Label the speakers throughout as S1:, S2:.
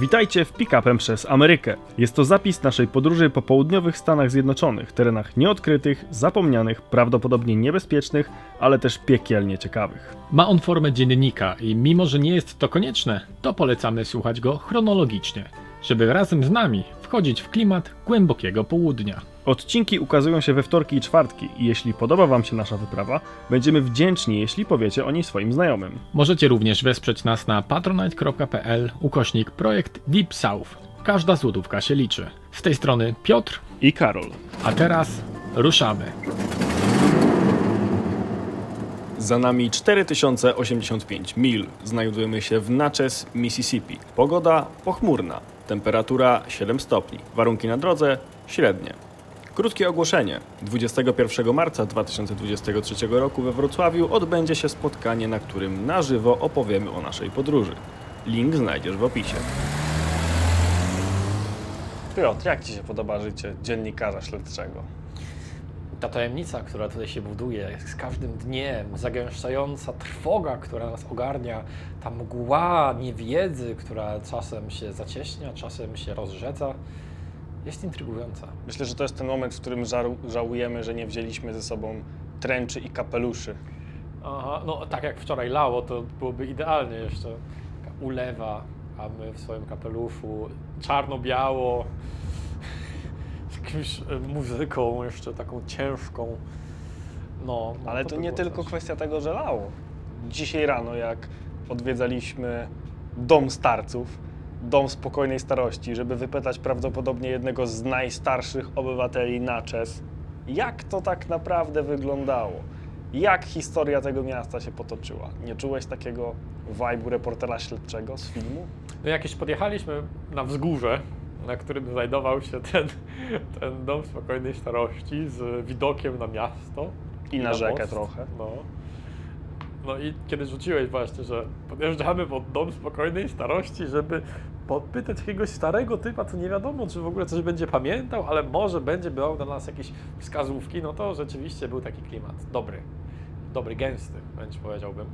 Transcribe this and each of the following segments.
S1: Witajcie w Pick-upem przez Amerykę. Jest to zapis naszej podróży po południowych Stanach Zjednoczonych, terenach nieodkrytych, zapomnianych, prawdopodobnie niebezpiecznych, ale też piekielnie ciekawych.
S2: Ma on formę dziennika i mimo, że nie jest to konieczne, to polecamy słuchać go chronologicznie, żeby razem z nami wchodzić w klimat głębokiego południa.
S1: Odcinki ukazują się we wtorki i czwartki i jeśli podoba Wam się nasza wyprawa, będziemy wdzięczni, jeśli powiecie o niej swoim znajomym.
S2: Możecie również wesprzeć nas na patronite.pl ukośnik projekt Deep South. Każda złotówka się liczy. Z tej strony Piotr,
S1: I Karol.
S2: a teraz ruszamy.
S1: Za nami 4085 mil. Znajdujemy się w Natchez, Mississippi. Pogoda pochmurna. Temperatura 7 stopni. Warunki na drodze średnie. Krótkie ogłoszenie. 21 marca 2023 roku we Wrocławiu odbędzie się spotkanie, na którym na żywo opowiemy o naszej podróży. Link znajdziesz w opisie.
S3: Piotr, jak Ci się podoba życie dziennikarza śledczego?
S4: Ta tajemnica, która tutaj się buduje, z każdym dniem, zagęszczająca trwoga, która nas ogarnia, ta mgła niewiedzy, która czasem się zacieśnia, czasem się rozrzeca, jest intrygująca.
S3: Myślę, że to jest ten moment, w którym żaru- żałujemy, że nie wzięliśmy ze sobą tręczy i kapeluszy.
S4: Aha, no tak jak wczoraj lało, to byłoby idealnie jeszcze. Taka ulewa, a my w swoim kapeluszu, czarno-biało, z jakąś e, muzyką jeszcze taką ciężką. No, no
S3: Ale to
S4: by
S3: nie
S4: było
S3: tylko
S4: coś.
S3: kwestia tego, że lało. Dzisiaj rano, jak odwiedzaliśmy dom starców, dom spokojnej starości, żeby wypytać prawdopodobnie jednego z najstarszych obywateli Natchez, jak to tak naprawdę wyglądało? Jak historia tego miasta się potoczyła? Nie czułeś takiego vibe'u reportera śledczego z filmu?
S4: No jak już podjechaliśmy na wzgórze, na którym znajdował się ten, ten dom spokojnej starości z widokiem na miasto.
S3: I na rzekę
S4: most,
S3: trochę.
S4: No. No i kiedy rzuciłeś właśnie, że podjeżdżamy pod dom spokojnej starości, żeby podpytać jakiegoś starego typa, co nie wiadomo, czy w ogóle coś będzie pamiętał, ale może będzie brał dla nas jakieś wskazówki, no to rzeczywiście był taki klimat dobry. Dobry, gęsty, wręcz powiedziałbym.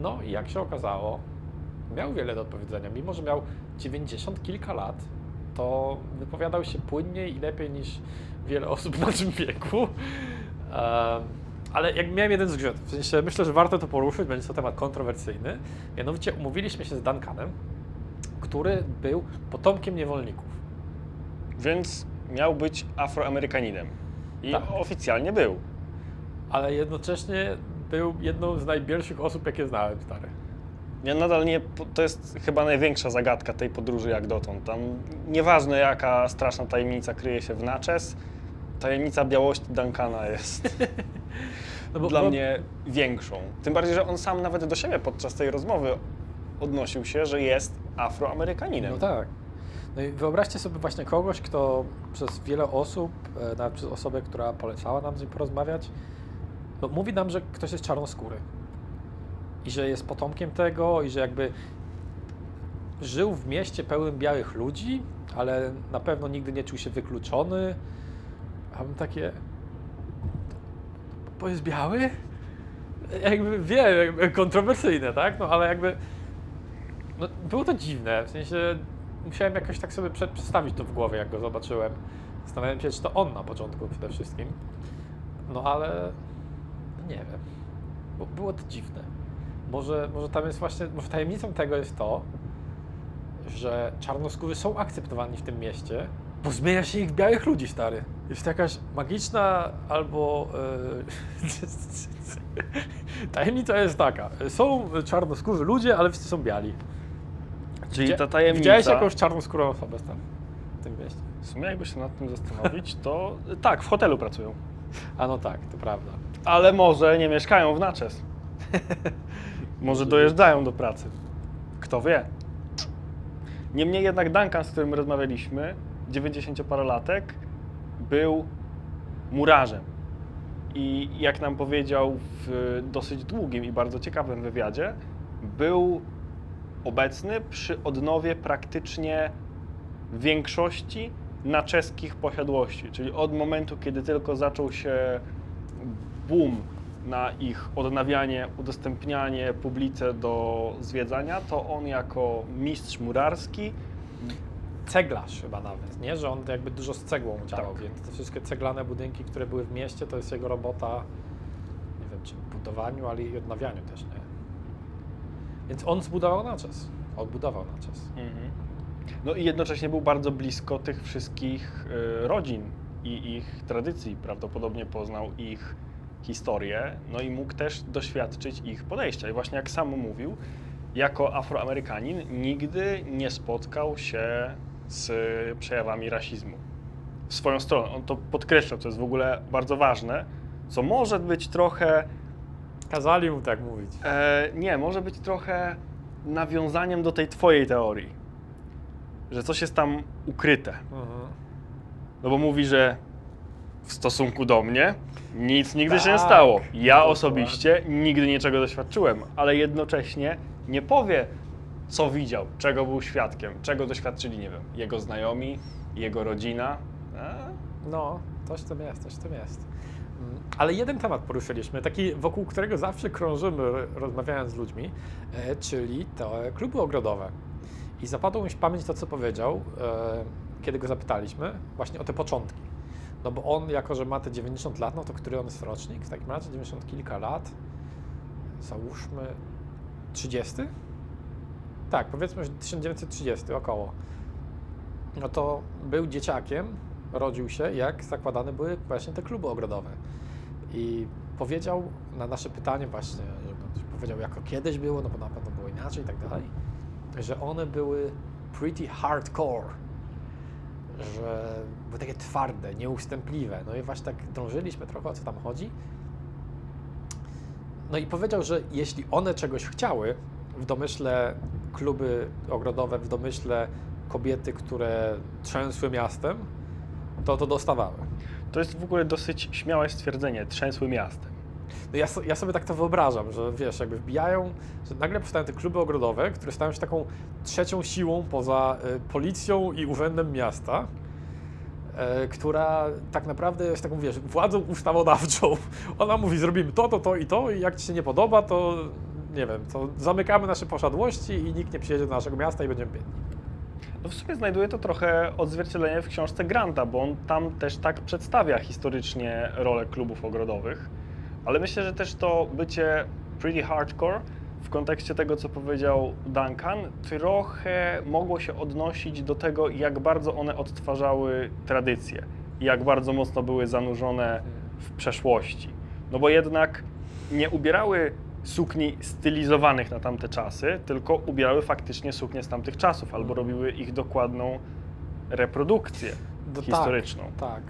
S4: No i jak się okazało, miał wiele do odpowiedzenia. Mimo, że miał 90 kilka lat, to wypowiadał się płynniej i lepiej niż wiele osób w naszym wieku. Ale jak miałem jeden zgrzyt, w sensie myślę, że warto to poruszyć, będzie to temat kontrowersyjny. Mianowicie umówiliśmy się z Duncanem, który był potomkiem niewolników.
S3: Więc miał być Afroamerykaninem. I
S4: Tak.
S3: oficjalnie był.
S4: Ale jednocześnie był jedną z najbielszych osób, jakie znałem, stary.
S3: Ja nadal nie, to jest chyba największa zagadka tej podróży jak dotąd. Tam nieważne jaka straszna tajemnica kryje się w Natchez, tajemnica białości Duncana jest
S4: No bo-
S3: dla
S4: bo-
S3: mnie większą. Tym bardziej, że on sam nawet do siebie podczas tej rozmowy odnosił się, że jest Afroamerykaninem.
S4: No tak. No i wyobraźcie sobie właśnie kogoś, kto przez wiele osób, e, nawet przez osobę, która polecała nam z nim porozmawiać, no mówi nam, że ktoś jest czarnoskóry. I że jest potomkiem tego, i że jakby żył w mieście pełnym białych ludzi, ale na pewno nigdy nie czuł się wykluczony. A bym takie. Bo jest biały? Jakby wiem, jakby kontrowersyjne, tak? No ale jakby. No, było to dziwne, w sensie musiałem jakoś tak sobie przed, przedstawić to w głowie, jak go zobaczyłem. Zastanawiałem się, czy to on na początku przede wszystkim. No ale nie wiem. Bo było to dziwne. Może, może tam jest właśnie, może tajemnicą tego jest to, że czarnoskórzy są akceptowani w tym mieście, bo zmienia się ich białych ludzi, stary. Jest to jakaś magiczna albo... e, tajemnica jest taka. Są czarnoskórzy ludzie, ale wszyscy są biali.
S3: Czyli
S4: Widzia-
S3: ta tajemnica,
S4: Widziałeś jakąś czarnoskórą osobę tam w tym mieście?
S3: w sumie jakby się nad tym zastanowić, to tak, w hotelu pracują.
S4: A no tak, to prawda.
S3: Ale może nie mieszkają w Natchez. Może dojeżdżają do pracy. Kto wie. Niemniej jednak Duncan, z którym rozmawialiśmy, 90-parolatek, był murarzem. I jak nam powiedział w dosyć długim i bardzo ciekawym wywiadzie, był obecny przy odnowie praktycznie większości na czeskich posiadłości, czyli od momentu, kiedy tylko zaczął się boom na ich odnawianie, udostępnianie publice do zwiedzania, to on jako mistrz murarski
S4: Ceglarz chyba nawet, nie? Że on jakby dużo z cegłą działał,
S3: Tak.
S4: więc te wszystkie ceglane budynki, które były w mieście, to jest jego robota, nie wiem, czy w budowaniu, ale i odnawianiu też, nie? Więc on zbudował na czas. Odbudował na czas.
S3: No i jednocześnie był bardzo blisko tych wszystkich y, rodzin i ich tradycji. Prawdopodobnie poznał ich historię, no i mógł też doświadczyć ich podejścia. I właśnie jak sam mówił, jako Afroamerykanin nigdy nie spotkał się z przejawami rasizmu. W swoją stronę. On to podkreślał, co jest w ogóle bardzo ważne, co może być trochę
S4: Kazali mu tak mówić.
S3: E, nie, może być trochę nawiązaniem do tej twojej teorii, że coś jest tam ukryte.
S4: Mhm.
S3: No bo mówi, że w stosunku do mnie nic nigdy się nie
S4: Tak,
S3: stało. Ja osobiście nigdy niczego doświadczyłem, ale jednocześnie nie powie, co widział, czego był świadkiem, czego doświadczyli, nie wiem, jego znajomi, jego rodzina. E?
S4: No, coś w tym jest, coś w tym jest. Mm, Ale jeden temat poruszyliśmy, taki wokół którego zawsze krążymy, rozmawiając z ludźmi, e, czyli te kluby ogrodowe. I zapadło mi w pamięć to, co powiedział, e, kiedy go zapytaliśmy, właśnie o te początki. No bo on, jako że ma te 90 lat, no to który on jest rocznik? W takim razie 90 kilka lat. Załóżmy 30? Tak, powiedzmy, że 1930 około. No to był dzieciakiem, rodził się, jak zakładane były właśnie te kluby ogrodowe. I powiedział na nasze pytanie właśnie, powiedział, jako kiedyś było, no bo na pewno było inaczej i tak dalej, że one były pretty hardcore, że były takie twarde, nieustępliwe. No i właśnie tak drążyliśmy trochę, o co tam chodzi. No i powiedział, że jeśli one czegoś chciały, w domyśle kluby ogrodowe, w domyśle kobiety, które trzęsły miastem, to to dostawały.
S3: To jest w ogóle dosyć śmiałe stwierdzenie, trzęsły miastem.
S4: No ja, ja sobie tak to wyobrażam, że wiesz, jakby wbijają, że nagle powstają te kluby ogrodowe, które stają się taką trzecią siłą poza y, policją i urzędem miasta, y, która tak naprawdę jest taką, wiesz, władzą ustawodawczą. Ona mówi, zrobimy to, to, to i to i jak ci się nie podoba, to nie wiem, to zamykamy nasze posiadłości i nikt nie przyjedzie do naszego miasta i będziemy biedni.
S3: No w sumie znajduje to trochę odzwierciedlenie w książce Granta, bo on tam też tak przedstawia historycznie rolę klubów ogrodowych, ale myślę, że też to bycie pretty hardcore w kontekście tego, co powiedział Duncan, trochę mogło się odnosić do tego, jak bardzo one odtwarzały tradycje jak bardzo mocno były zanurzone w przeszłości. No bo jednak nie ubierały sukni stylizowanych na tamte czasy, tylko ubierały faktycznie suknie z tamtych czasów albo robiły ich dokładną reprodukcję
S4: No
S3: historyczną.
S4: Tak, tak.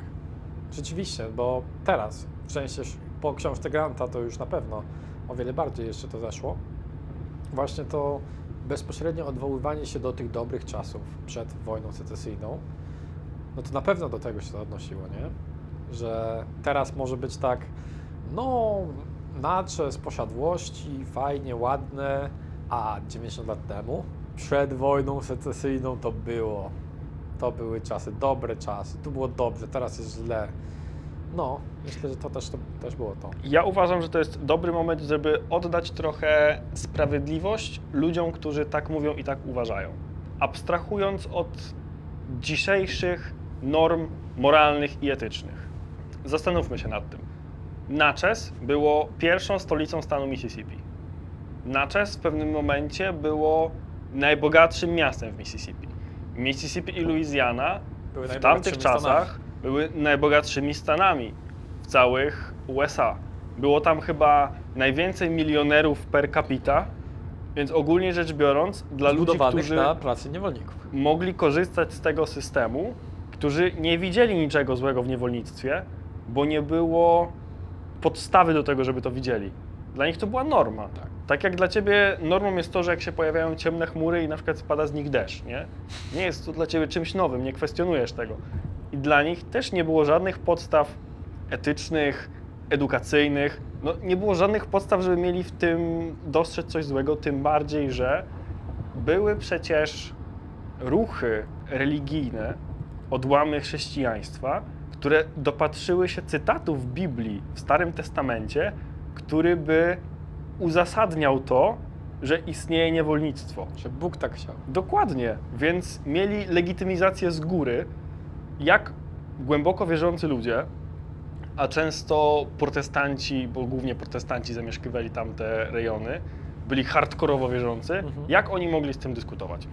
S4: Rzeczywiście, bo teraz, w sensie po książce Granta to już na pewno o wiele bardziej jeszcze to zeszło. Właśnie to bezpośrednie odwoływanie się do tych dobrych czasów przed wojną secesyjną, no to na pewno do tego się to odnosiło, nie? Że teraz może być tak, no, nacze z posiadłości, fajnie, ładne, a 90 lat temu, przed wojną secesyjną to było to były czasy, dobre czasy, tu było dobrze, teraz jest źle. No, myślę, że to też, to też było to.
S3: Ja uważam, że to jest dobry moment, żeby oddać trochę sprawiedliwość ludziom, którzy tak mówią i tak uważają. Abstrahując od dzisiejszych norm moralnych i etycznych. Zastanówmy się nad tym. Natchez było pierwszą stolicą stanu Mississippi. Natchez w pewnym momencie było najbogatszym miastem w Mississippi. Mississippi i Louisiana
S4: Były
S3: w tamtych czasach były najbogatszymi stanami w całych USA. Było tam chyba najwięcej milionerów per capita, więc ogólnie rzecz biorąc, dla ludzi, którzy
S4: na pracy niewolników.
S3: mogli korzystać z tego systemu, którzy nie widzieli niczego złego w niewolnictwie, bo nie było podstawy do tego, żeby to widzieli. Dla nich to była norma.
S4: Tak.
S3: Tak jak dla ciebie normą jest to, że jak się pojawiają ciemne chmury i na przykład spada z nich deszcz, nie? Nie jest to dla ciebie czymś nowym, nie kwestionujesz tego. I dla nich też nie było żadnych podstaw etycznych, edukacyjnych. No, nie było żadnych podstaw, żeby mieli w tym dostrzec coś złego, tym bardziej, że były przecież ruchy religijne, odłamy chrześcijaństwa, które dopatrzyły się cytatów w Biblii w Starym Testamencie, który by uzasadniał to, że istnieje niewolnictwo.
S4: Że Bóg tak chciał.
S3: Dokładnie, więc mieli legitymizację z góry, jak głęboko wierzący ludzie, a często protestanci, bo głównie protestanci zamieszkiwali tamte rejony, byli hardkorowo wierzący,
S4: Mhm.
S3: jak oni mogli z tym dyskutować?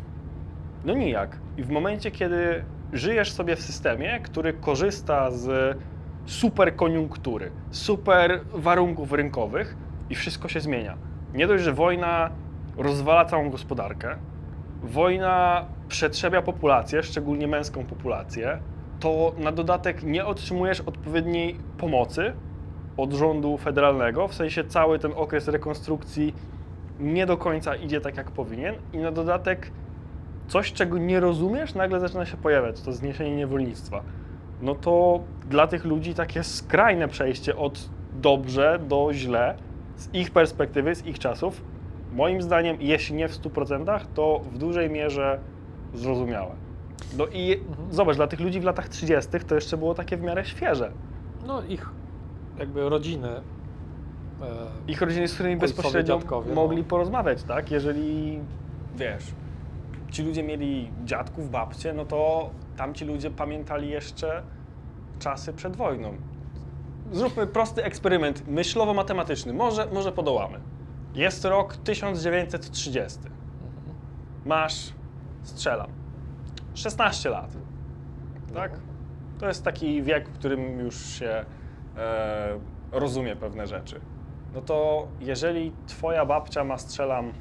S3: No nijak. I w momencie, kiedy żyjesz sobie w systemie, który korzysta z super koniunktury, super warunków rynkowych i wszystko się zmienia. Nie dość, że wojna rozwala całą gospodarkę, wojna przetrzebia populację, szczególnie męską populację, to na dodatek nie otrzymujesz odpowiedniej pomocy od rządu federalnego, w sensie cały ten okres rekonstrukcji nie do końca idzie tak, jak powinien i na dodatek coś, czego nie rozumiesz, nagle zaczyna się pojawiać, to zniesienie niewolnictwa. No to dla tych ludzi takie skrajne przejście od dobrze do źle, z ich perspektywy, z ich czasów, moim zdaniem, jeśli nie w 100%, to w dużej mierze zrozumiałe. No i zobacz, dla tych ludzi w latach 30. to jeszcze było takie w miarę świeże.
S4: No ich jakby rodziny. E,
S3: Ich rodziny, z którymi bezpośrednio
S4: dziadkowie, no.
S3: mogli porozmawiać, tak? Jeżeli, wiesz, ci ludzie mieli dziadków, babcie, no to tamci ludzie pamiętali jeszcze czasy przed wojną. Zróbmy prosty eksperyment myślowo-matematyczny. Może, może podołamy. Jest rok 1930. Masz, strzelam, 16 lat. Tak? To jest taki wiek, w którym już się e, rozumie pewne rzeczy. No to jeżeli twoja babcia ma, strzelam,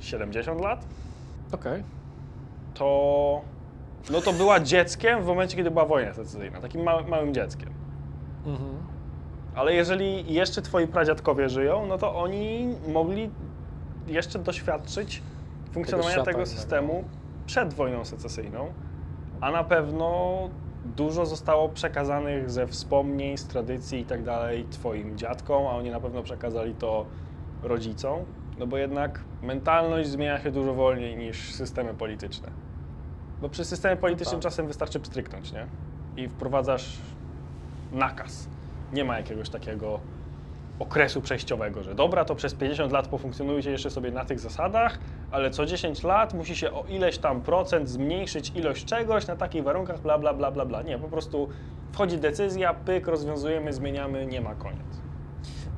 S3: 70 lat,
S4: Okej.
S3: To, no to była dzieckiem w momencie, kiedy była wojna secesyjna, takim małym, małym dzieckiem.
S4: Mhm.
S3: Ale jeżeli jeszcze twoi pradziadkowie żyją, no to oni mogli jeszcze doświadczyć funkcjonowania tego,
S4: innego.
S3: systemu przed wojną secesyjną, a na pewno dużo zostało przekazanych ze wspomnień, z tradycji i tak dalej twoim dziadkom, a oni na pewno przekazali to rodzicom, no bo jednak mentalność zmienia się dużo wolniej niż systemy polityczne. Bo przy systemie politycznym
S4: tak.
S3: czasem wystarczy pstryknąć, nie? I wprowadzasz nakaz. Nie ma jakiegoś takiego okresu przejściowego, że dobra, to przez 50 lat pofunkcjonujcie jeszcze sobie na tych zasadach, ale co 10 lat musi się o ileś tam procent zmniejszyć ilość czegoś na takich warunkach, bla, bla, bla, bla, bla. Nie, po prostu wchodzi decyzja, pyk, rozwiązujemy, zmieniamy, nie ma koniec.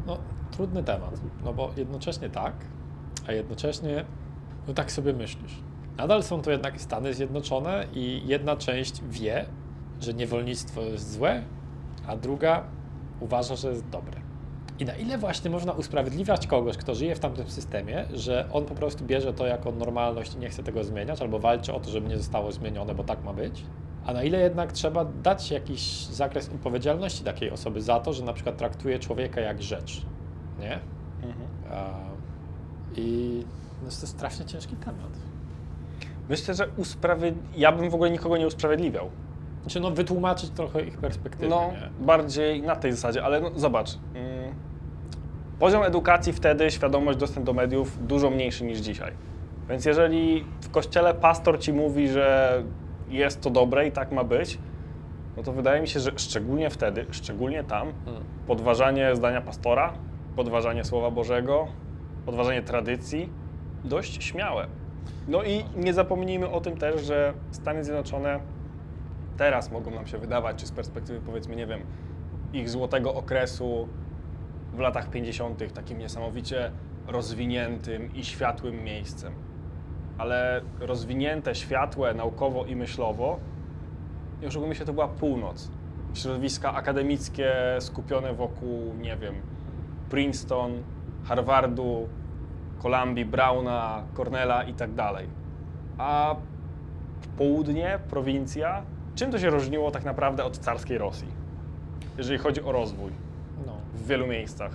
S4: No, trudny temat, no bo jednocześnie tak, a jednocześnie no tak sobie myślisz. Nadal są to jednak Stany Zjednoczone i jedna część wie, że niewolnictwo jest złe, a druga uważa, że jest dobre. I na ile właśnie można usprawiedliwiać kogoś, kto żyje w tamtym systemie, że on po prostu bierze to jako normalność i nie chce tego zmieniać, albo walczy o to, żeby nie zostało zmienione, bo tak ma być, a na ile jednak trzeba dać jakiś zakres odpowiedzialności takiej osoby za to, że na przykład traktuje człowieka jak rzecz, nie? A, I no, to jest strasznie ciężki temat.
S3: Myślę, że usprawiedli... ja bym w ogóle nikogo nie usprawiedliwiał.
S4: Znaczy, no, wytłumaczyć trochę ich perspektywę,
S3: No,
S4: nie?
S3: bardziej na tej zasadzie, ale no, zobacz. Mm, poziom edukacji wtedy, świadomość, dostęp do mediów dużo mniejszy niż dzisiaj. Więc jeżeli w kościele pastor ci mówi, że jest to dobre i tak ma być, no to wydaje mi się, że szczególnie wtedy, szczególnie tam,
S4: Hmm.
S3: podważanie zdania pastora, podważanie Słowa Bożego, podważanie tradycji, dość śmiałe. No i nie zapomnijmy o tym też, że Stany Zjednoczone teraz mogą nam się wydawać, czy z perspektywy powiedzmy, nie wiem, ich złotego okresu w latach 50. takim niesamowicie rozwiniętym i światłym miejscem. Ale rozwinięte, światłe, naukowo i myślowo, nie oszukujmy się, to była północ. Środowiska akademickie skupione wokół, nie wiem, Princeton, Harvardu, Columbii, Browna, Cornella i tak dalej. A południe, prowincja, czym to się różniło tak naprawdę od carskiej Rosji, jeżeli chodzi o rozwój
S4: No.
S3: w wielu miejscach?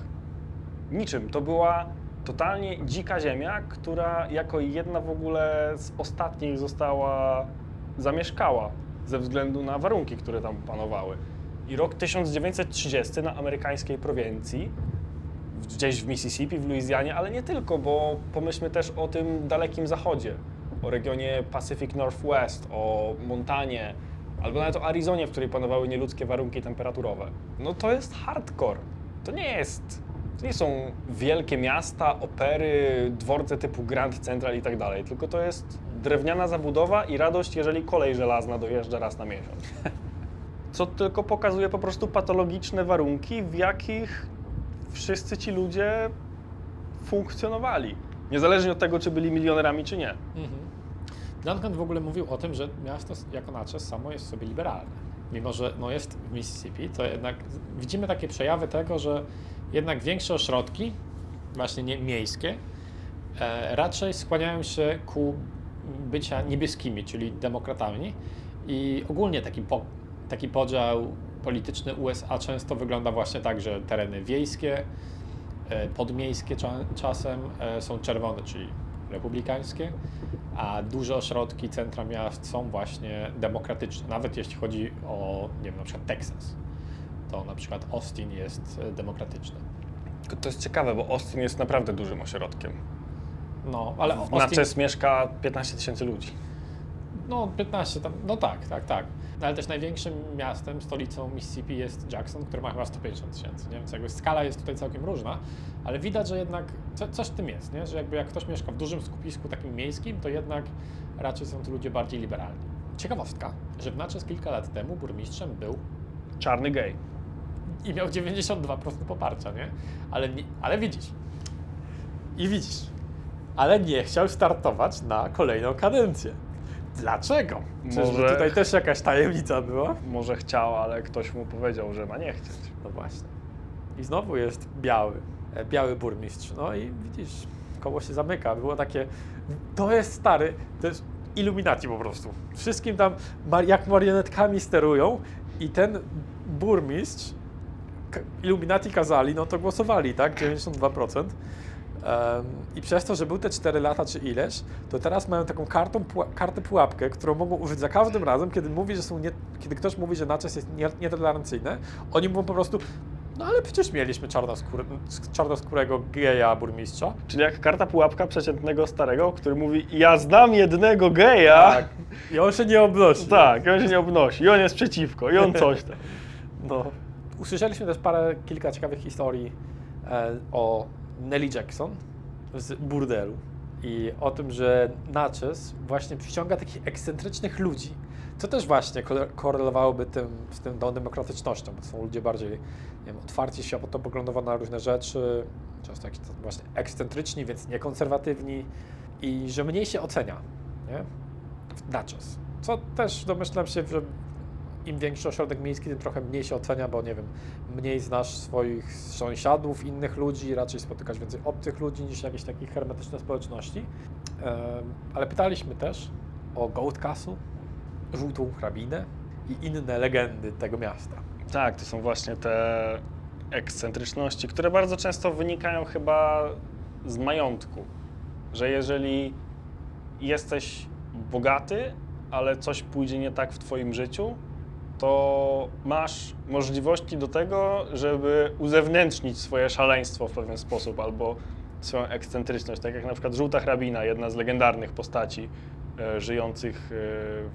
S3: Niczym. To była totalnie dzika ziemia, która jako jedna w ogóle z ostatnich została zamieszkała ze względu na warunki, które tam panowały. I rok 1930 na amerykańskiej prowincji, gdzieś w Mississippi, w Luizjanie, ale nie tylko, bo pomyślmy też o tym dalekim zachodzie, o regionie Pacific Northwest, o Montanie, albo nawet o Arizonie, w której panowały nieludzkie warunki temperaturowe. No to jest hardcore. To nie jest. To nie są wielkie miasta, opery, dworce typu Grand Central i tak dalej, tylko to jest drewniana zabudowa i radość, jeżeli kolej żelazna dojeżdża raz na miesiąc. Co tylko pokazuje po prostu patologiczne warunki, w jakich wszyscy ci ludzie funkcjonowali. Niezależnie od tego, czy byli milionerami, czy nie.
S4: Mhm. Duncan w ogóle mówił o tym, że miasto jako nacze samo jest sobie liberalne. Mimo, że no jest w Mississippi, to jednak widzimy takie przejawy tego, że jednak większe ośrodki, właśnie nie miejskie, e, raczej skłaniają się ku bycia niebieskimi, czyli demokratami. I ogólnie taki, po, taki podział polityczny USA często wygląda właśnie tak, że tereny wiejskie, e, podmiejskie cza- czasem e, są czerwone, czyli republikańskie, a duże ośrodki, centra miast są właśnie demokratyczne. Nawet jeśli chodzi o, nie wiem, na przykład Teksas, to na przykład Austin jest e, demokratyczny.
S3: To jest ciekawe, bo Austin jest naprawdę dużym ośrodkiem.
S4: No, ale Austin,
S3: Natchez mieszka 15 tysięcy ludzi.
S4: no 15 tam, no tak, tak, tak. No, ale też największym miastem, stolicą Mississippi jest Jackson, który ma chyba 150 tysięcy, nie? Więc jakby skala jest tutaj całkiem różna, ale widać, że jednak co, coś w tym jest, nie? Że jakby jak ktoś mieszka w dużym skupisku takim miejskim, to jednak raczej są to ludzie bardziej liberalni. Ciekawostka, że w Natchez kilka lat temu burmistrzem był
S3: Czarny gej.
S4: i miał 92% poparcia, nie? Ale, nie, ale widzisz. I widzisz. Ale nie chciał startować na kolejną kadencję. Dlaczego? Czyżby
S3: Może-
S4: tutaj też jakaś tajemnica była?
S3: Może chciał, ale ktoś mu powiedział, że ma nie chcieć.
S4: No właśnie. I znowu jest biały, e, biały burmistrz. No i widzisz, koło się zamyka. Było takie, to jest stary, to jest iluminaci po prostu. Wszystkim tam mar- jak marionetkami sterują i ten burmistrz, k- iluminaci kazali, no to głosowali, tak? 92%. I przez to, że był te 4 lata czy ileś, to teraz mają taką kartą, kartę pułapkę, którą mogą użyć za każdym razem, kiedy mówi, że są nie, kiedy ktoś mówi, że naczes jest nie- nietolerancyjne, oni mówią po prostu, no ale przecież mieliśmy czarnoskóry, czarnoskórego geja burmistrza.
S3: Czyli jak karta pułapka przeciętnego starego, który mówi ja znam jednego geja.
S4: Tak. I on się nie obnosi.
S3: Tak, i on się nie obnosi. I on jest przeciwko. I on coś tam.
S4: No. Usłyszeliśmy też parę, kilka ciekawych historii e, o Nelly Jackson z burdelu i o tym, że Natchez właśnie przyciąga takich ekscentrycznych ludzi, co też właśnie korelowałoby tym, z tym tą demokratycznością, bo są ludzie bardziej nie wiem, otwarci światopoglądowo na różne rzeczy, często jakiś tam właśnie ekscentryczni, więc niekonserwatywni i że mniej się ocenia, nie? Natchez. Co też domyślam się, że im większy ośrodek miejski, tym trochę mniej się ocenia, bo nie wiem, mniej znasz swoich sąsiadów, innych ludzi, raczej spotykasz więcej obcych ludzi niż jakieś takie hermetyczne społeczności. Ale pytaliśmy też o Goat Castle, żółtą hrabinę i inne legendy tego miasta.
S3: Tak, to są właśnie te ekscentryczności, które bardzo często wynikają chyba z majątku. Że jeżeli jesteś bogaty, ale coś pójdzie nie tak w Twoim życiu, to masz możliwości do tego, żeby uzewnętrznić swoje szaleństwo w pewien sposób albo swoją ekscentryczność. Tak jak na przykład Żółta Hrabina, jedna z legendarnych postaci e, żyjących e,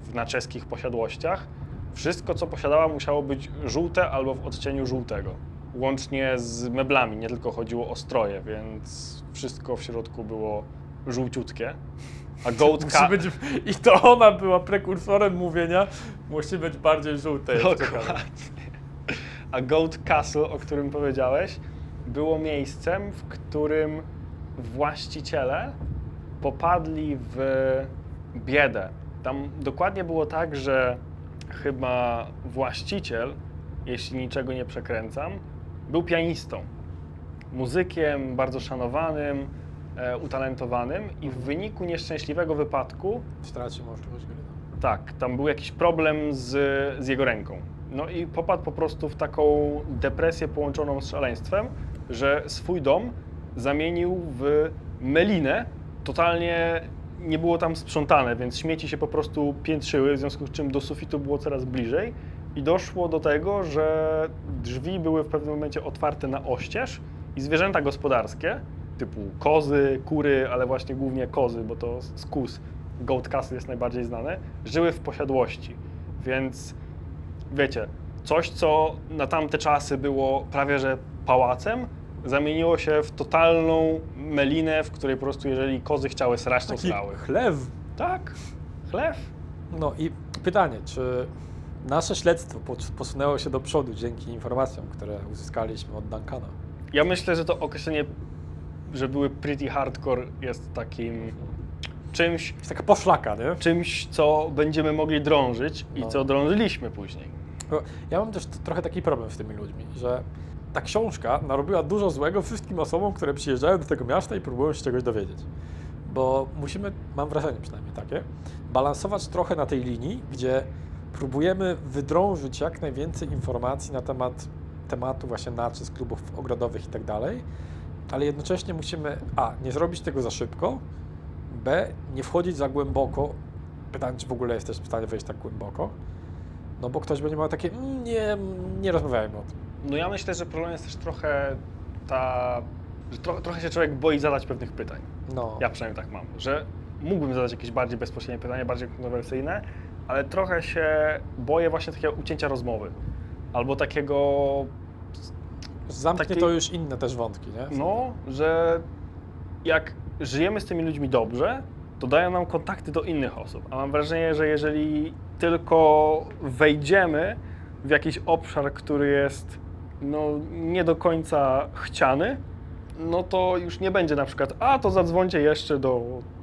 S3: w naczeskich posiadłościach. Wszystko, co posiadała, musiało być żółte albo w odcieniu żółtego. Łącznie z meblami, nie tylko chodziło o stroje, więc wszystko w środku było żółciutkie. A Goat
S4: Musi być, I to ona była prekursorem mówienia, musi być bardziej żółte. jest ciekawe.
S3: Dokładnie. A Goat Castle, o którym powiedziałeś, było miejscem, w którym właściciele popadli w biedę. Tam dokładnie było tak, że chyba właściciel, jeśli niczego nie przekręcam, był pianistą. Muzykiem bardzo szanowanym, utalentowanym i w wyniku nieszczęśliwego wypadku
S4: Straci możliwość gry. no.
S3: tak, tam był jakiś problem z, z jego ręką. No i popadł po prostu w taką depresję połączoną z szaleństwem, że swój dom zamienił w melinę. Totalnie nie było tam sprzątane, więc śmieci się po prostu piętrzyły, w związku z czym do sufitu było coraz bliżej. I doszło do tego, że drzwi były w pewnym momencie otwarte na oścież i zwierzęta gospodarskie, typu kozy, kury, ale właśnie głównie kozy, bo to z kus Goat Castle jest najbardziej znane, żyły w posiadłości. Więc wiecie, coś co na tamte czasy było prawie że pałacem, zamieniło się w totalną melinę, w której po prostu jeżeli kozy chciały srać, to
S4: Taki
S3: srały.
S4: chlew.
S3: Tak, chlew.
S4: No i pytanie, czy nasze śledztwo pos- posunęło się do przodu dzięki informacjom, które uzyskaliśmy od Duncana?
S3: Ja myślę, że to określenie, że były pretty hardcore jest takim czymś,
S4: Jest taka poszlaka, nie?
S3: czymś, co będziemy mogli drążyć i
S4: No.
S3: co drążyliśmy później.
S4: Bo Ja mam też t- trochę taki problem z tymi ludźmi, że ta książka narobiła dużo złego wszystkim osobom, które przyjeżdżają do tego miasta i próbują się czegoś dowiedzieć. Bo musimy, mam wrażenie przynajmniej takie, balansować trochę na tej linii, gdzie próbujemy wydrążyć jak najwięcej informacji na temat tematu właśnie naczy z klubów ogrodowych i tak dalej, ale jednocześnie musimy a. nie zrobić tego za szybko, b. nie wchodzić za głęboko. Pytanie, czy w ogóle jesteś w stanie wejść tak głęboko, no bo ktoś będzie miał takie, "Mm, nie, nie rozmawiajmy o tym.
S3: No ja myślę, że problem jest też trochę ta, że tro, trochę się człowiek boi zadać pewnych pytań.
S4: No,
S3: Ja przynajmniej tak mam, że mógłbym zadać jakieś bardziej bezpośrednie pytanie, bardziej kontrowersyjne, ale trochę się boję właśnie takiego ucięcia rozmowy. Albo takiego,
S4: zamknie
S3: taki-
S4: to już inne też wątki, nie?
S3: no, że jak żyjemy z tymi ludźmi dobrze, to dają nam kontakty do innych osób. A mam wrażenie, że jeżeli tylko wejdziemy w jakiś obszar, który jest no, nie do końca chciany, no to już nie będzie na przykład, a to zadzwońcie jeszcze do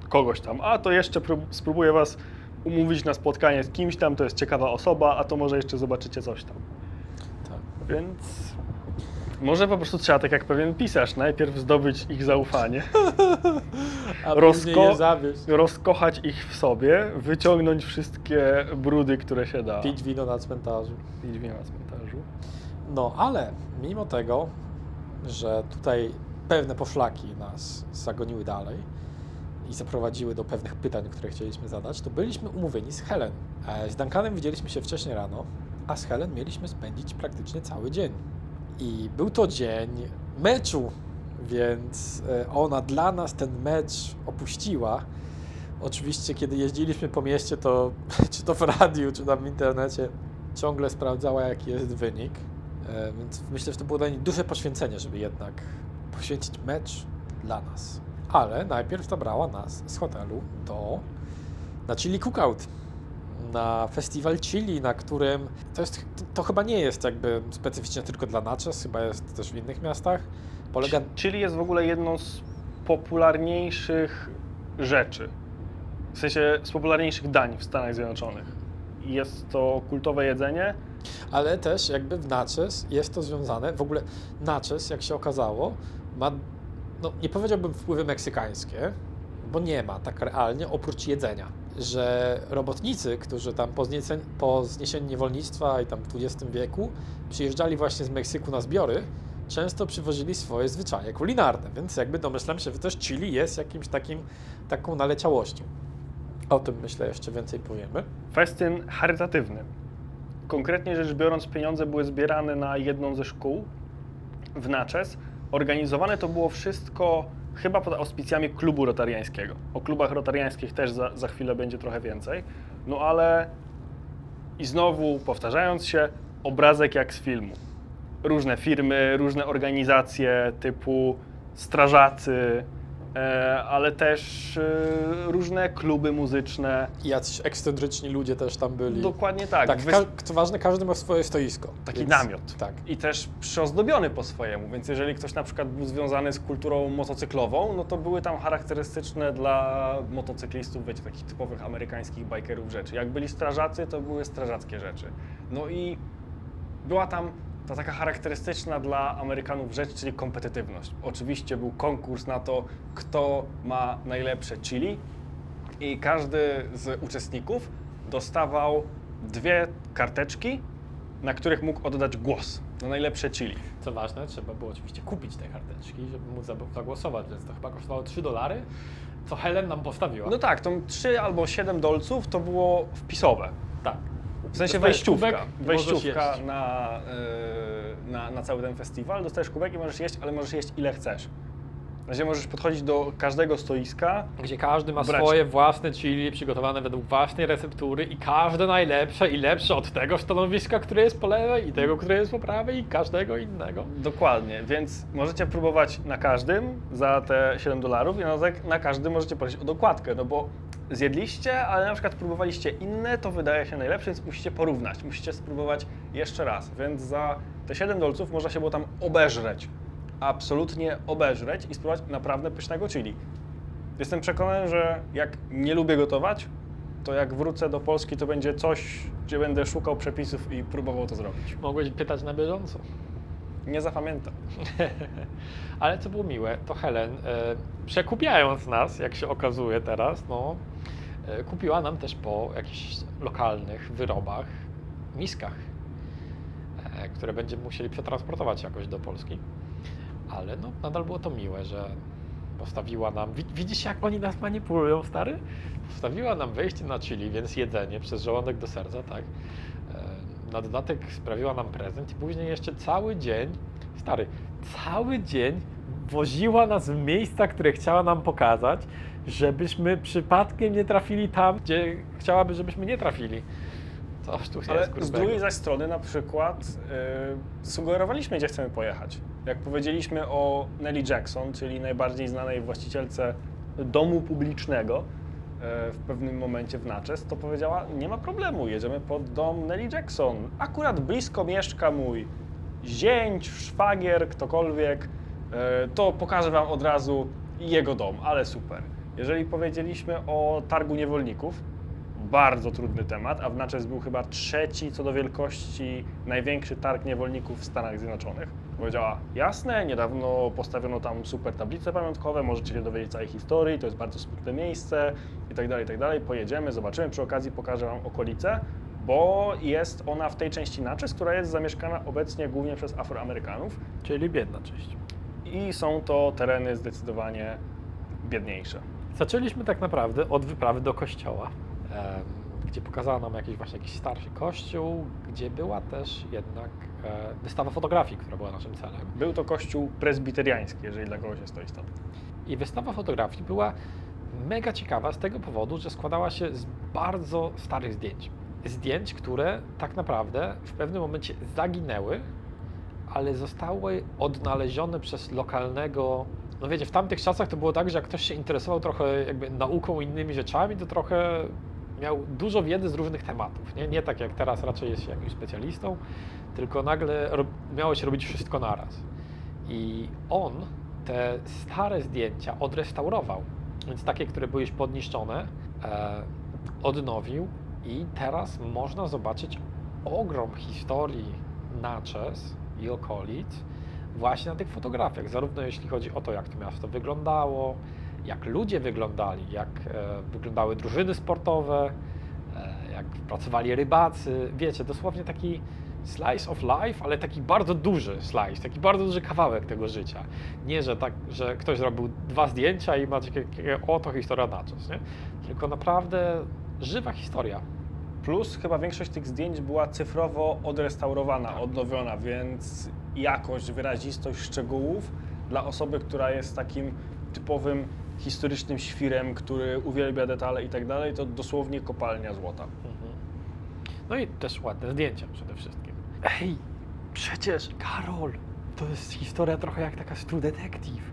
S3: kogoś tam, a to jeszcze prób- spróbuję was umówić na spotkanie z kimś tam, to jest ciekawa osoba, a to może jeszcze zobaczycie coś tam.
S4: Tak.
S3: Więc może po prostu trzeba, tak jak pewien pisarz, najpierw zdobyć ich zaufanie,
S4: A później je zawieść.
S3: rozkochać ich w sobie, wyciągnąć wszystkie brudy, które się da.
S4: Pić wino na cmentarzu.
S3: Pić wino na cmentarzu.
S4: No, ale mimo tego, że tutaj pewne poszlaki nas zagoniły dalej i zaprowadziły do pewnych pytań, które chcieliśmy zadać, to byliśmy umówieni z Helen. E, Z Duncanem widzieliśmy się wcześniej rano, a z Helen mieliśmy spędzić praktycznie cały dzień. I był to dzień meczu, więc e, ona dla nas ten mecz opuściła. Oczywiście, kiedy jeździliśmy po mieście, to czy to w radiu, czy tam w internecie, ciągle sprawdzała, jaki jest wynik. E, Więc myślę, że to było dla niej duże poświęcenie, żeby jednak poświęcić mecz dla nas. Ale najpierw zabrała nas z hotelu do na Chili Cookout. Na festiwal chili, na którym to jest, to chyba nie jest jakby specyficznie tylko dla Natchez, chyba jest też w innych miastach. Polega
S3: Chili jest w ogóle jedną z popularniejszych rzeczy. W sensie z popularniejszych dań w Stanach Zjednoczonych. Jest to kultowe jedzenie.
S4: Ale też jakby w Natchez jest to związane, w ogóle Natchez, jak się okazało, ma, no nie powiedziałbym wpływy meksykańskie, bo nie ma tak realnie oprócz jedzenia, że robotnicy, którzy tam po, zniesieniu, po zniesieniu niewolnictwa i tam w XX wieku przyjeżdżali właśnie z Meksyku na zbiory, często przywozili swoje zwyczaje kulinarne, więc jakby domyślam się, że też Chili jest jakimś takim, taką naleciałością. O tym myślę jeszcze więcej powiemy.
S3: Festyn charytatywny. Konkretnie rzecz biorąc, pieniądze były zbierane na jedną ze szkół w Natchez. Organizowane to było wszystko chyba pod auspicjami klubu rotariańskiego. O klubach rotariańskich też za, za chwilę będzie trochę więcej. No ale i znowu powtarzając się, obrazek jak z filmu. Różne firmy, różne organizacje typu strażacy, ale też e, różne kluby muzyczne.
S4: I jacyś ekscentryczni ludzie też tam byli.
S3: Dokładnie tak.
S4: Tak, ka- co ważne, każdy ma swoje stoisko.
S3: Taki namiot.
S4: Tak.
S3: I też przyozdobiony po swojemu, więc jeżeli ktoś na przykład był związany z kulturą motocyklową, no to były tam charakterystyczne dla motocyklistów, wiecie, takich typowych amerykańskich bikerów rzeczy. Jak byli strażacy, to były strażackie rzeczy. No i była tam ta taka charakterystyczna dla Amerykanów rzecz, czyli kompetytywność. Oczywiście był konkurs na to, kto ma najlepsze chili i każdy z uczestników dostawał dwie karteczki, na których mógł oddać głos na najlepsze chili.
S4: Co ważne, trzeba było oczywiście kupić te karteczki, żeby móc zagłosować, więc to chyba kosztowało 3 dolary, co Helen nam postawiła.
S3: No tak, to 3 albo 7 dolców to było wpisowe.
S4: tak.
S3: W sensie wejściówka. Wejściówka na, yy, na, na cały ten festiwal. Dostajesz kubek i możesz jeść, ale możesz jeść ile chcesz. Gdzie możesz podchodzić do każdego stoiska,
S4: Gdzie każdy ma
S3: Brać.
S4: swoje własne chili przygotowane według własnej receptury i każde najlepsze i lepsze od tego stanowiska, które jest po lewej i tego, które jest po prawej i każdego innego.
S3: Dokładnie, więc możecie próbować na każdym za te 7 dolarów i na, na każdym możecie prosić o dokładkę, no bo zjedliście, ale na przykład próbowaliście inne, to wydaje się najlepsze, więc musicie porównać, musicie spróbować jeszcze raz, więc za te 7 dolców można się było tam obeżreć, absolutnie obeżreć i spróbować naprawdę pysznego chili. Jestem przekonany, że jak nie lubię gotować, to jak wrócę do Polski, to będzie coś, gdzie będę szukał przepisów i próbował to zrobić.
S4: Mogłeś pytać na bieżąco.
S3: Nie zapamiętam.
S4: Ale co było miłe, to Helen, e, przekupiając nas, jak się okazuje teraz, no, e, kupiła nam też po jakichś lokalnych wyrobach, miskach, e, które będziemy musieli przetransportować jakoś do Polski. Ale no, nadal było to miłe, że postawiła nam. wi- Widzisz, jak oni nas manipulują, stary? Postawiła nam wejście na chili, więc jedzenie przez żołądek do serca, tak? Na dodatek sprawiła nam prezent i później jeszcze cały dzień, stary, cały dzień woziła nas w miejsca, które chciała nam pokazać, żebyśmy przypadkiem nie trafili tam, gdzie chciałaby, żebyśmy nie trafili. Coś tu
S3: Ale
S4: jest,
S3: z
S4: grubego.
S3: drugiej zaś strony na przykład yy, sugerowaliśmy, gdzie chcemy pojechać. Jak powiedzieliśmy o Nellie Jackson, czyli najbardziej znanej właścicielce domu publicznego w pewnym momencie w Natchez, to powiedziała, nie ma problemu, jedziemy pod dom Nellie Jackson. Akurat blisko mieszka mój zięć, szwagier, ktokolwiek, yy, to pokażę wam od razu jego dom, ale super. Jeżeli powiedzieliśmy o targu niewolników, bardzo trudny temat, a w Natchez był chyba trzeci co do wielkości największy targ niewolników w Stanach Zjednoczonych. Powiedziała, jasne, niedawno postawiono tam super tablice pamiątkowe, możecie się dowiedzieć całej historii, to jest bardzo smutne miejsce i tak dalej, i tak dalej. Pojedziemy, zobaczymy, przy okazji pokażę Wam okolice, bo jest ona w tej części Natchez, która jest zamieszkana obecnie głównie przez Afroamerykanów
S4: Czyli biedna część.
S3: i są to tereny zdecydowanie biedniejsze.
S4: Zaczęliśmy tak naprawdę od wyprawy do kościoła, gdzie pokazała nam jakiś właśnie jakiś starszy kościół, gdzie była też jednak e, wystawa fotografii, która była naszym celem.
S3: Był to kościół prezbiteriański, jeżeli dla kogoś jest to istotne.
S4: I wystawa fotografii była mega ciekawa z tego powodu, że składała się z bardzo starych zdjęć. Zdjęć, które tak naprawdę w pewnym momencie zaginęły, ale zostały odnalezione przez lokalnego. No wiecie, w tamtych czasach to było tak, że jak ktoś się interesował trochę jakby nauką i innymi rzeczami, to trochę miał dużo wiedzy z różnych tematów. Nie, nie tak jak teraz raczej jest się jakimś specjalistą, tylko nagle miało się robić wszystko naraz. I on te stare zdjęcia odrestaurował, więc takie, które były już podniszczone, e, odnowił i teraz można zobaczyć ogrom historii Natchez i okolic właśnie na tych fotografiach, zarówno jeśli chodzi o to, jak to miasto wyglądało, jak ludzie wyglądali, jak e, wyglądały drużyny sportowe, e, jak pracowali rybacy, wiecie, dosłownie taki slice of life, ale taki bardzo duży slice, taki bardzo duży kawałek tego życia. Nie, że tak, że ktoś zrobił dwa zdjęcia i macie takie, oto historia Natchez, nie? Tylko naprawdę żywa historia.
S3: Plus chyba większość tych zdjęć była cyfrowo odrestaurowana, odnowiona, więc jakość, wyrazistość szczegółów dla osoby, która jest takim typowym historycznym świrem, który uwielbia detale i tak dalej, to dosłownie kopalnia złota.
S4: Mhm. No i też ładne zdjęcia przede wszystkim. Ej, przecież Karol, to jest historia trochę jak taka True Detective,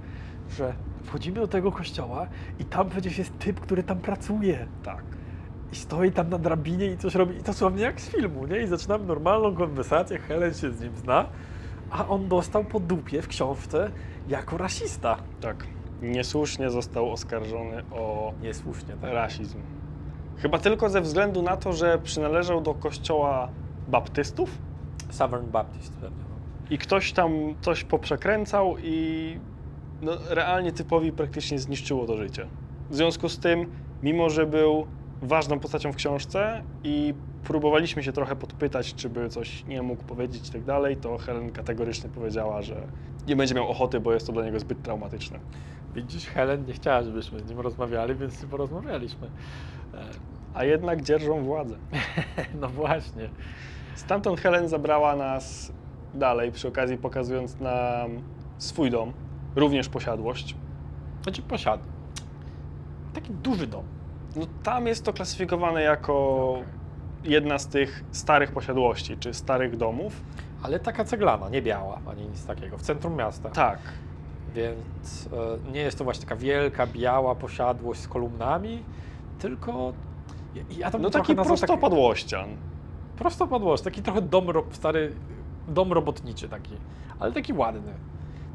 S4: że wchodzimy do tego kościoła i tam przecież jest typ, który tam pracuje.
S3: Tak.
S4: I stoi tam na drabinie i coś robi. I dosłownie jak z filmu, nie? I zaczynamy normalną konwersację, Helen się z nim zna, a on dostał po dupie w książce jako rasista.
S3: Tak. Niesłusznie został oskarżony o
S4: Niesłusznie, tak?
S3: rasizm. Chyba tylko ze względu na to, że przynależał do kościoła baptystów
S4: Southern Baptist pewnie. No.
S3: i ktoś tam coś poprzekręcał i no, realnie typowi praktycznie zniszczyło to życie. W związku z tym, mimo że był ważną postacią w książce i próbowaliśmy się trochę podpytać, czy by coś nie mógł powiedzieć i tak dalej, to Helen kategorycznie powiedziała, że nie będzie miał ochoty, bo jest to dla niego zbyt traumatyczne.
S4: Widzisz, Helen nie chciała, żebyśmy z nim rozmawiali, więc porozmawialiśmy. E,
S3: A jednak dzierżą władzę.
S4: No właśnie.
S3: Stamtąd Helen zabrała nas dalej, przy okazji pokazując nam swój dom, również posiadłość.
S4: Znaczy posiada. Taki duży dom.
S3: No tam jest to klasyfikowane jako jedna z tych starych posiadłości, czy starych domów.
S4: Ale taka ceglana, nie biała, ani nic takiego, w centrum miasta.
S3: Tak.
S4: Więc e, nie jest to właśnie taka wielka, biała posiadłość z kolumnami, tylko ja, ja tam
S3: No taki
S4: tak-
S3: prostopadłościan.
S4: prostopadłość, taki trochę dom, stary dom robotniczy taki, ale taki ładny.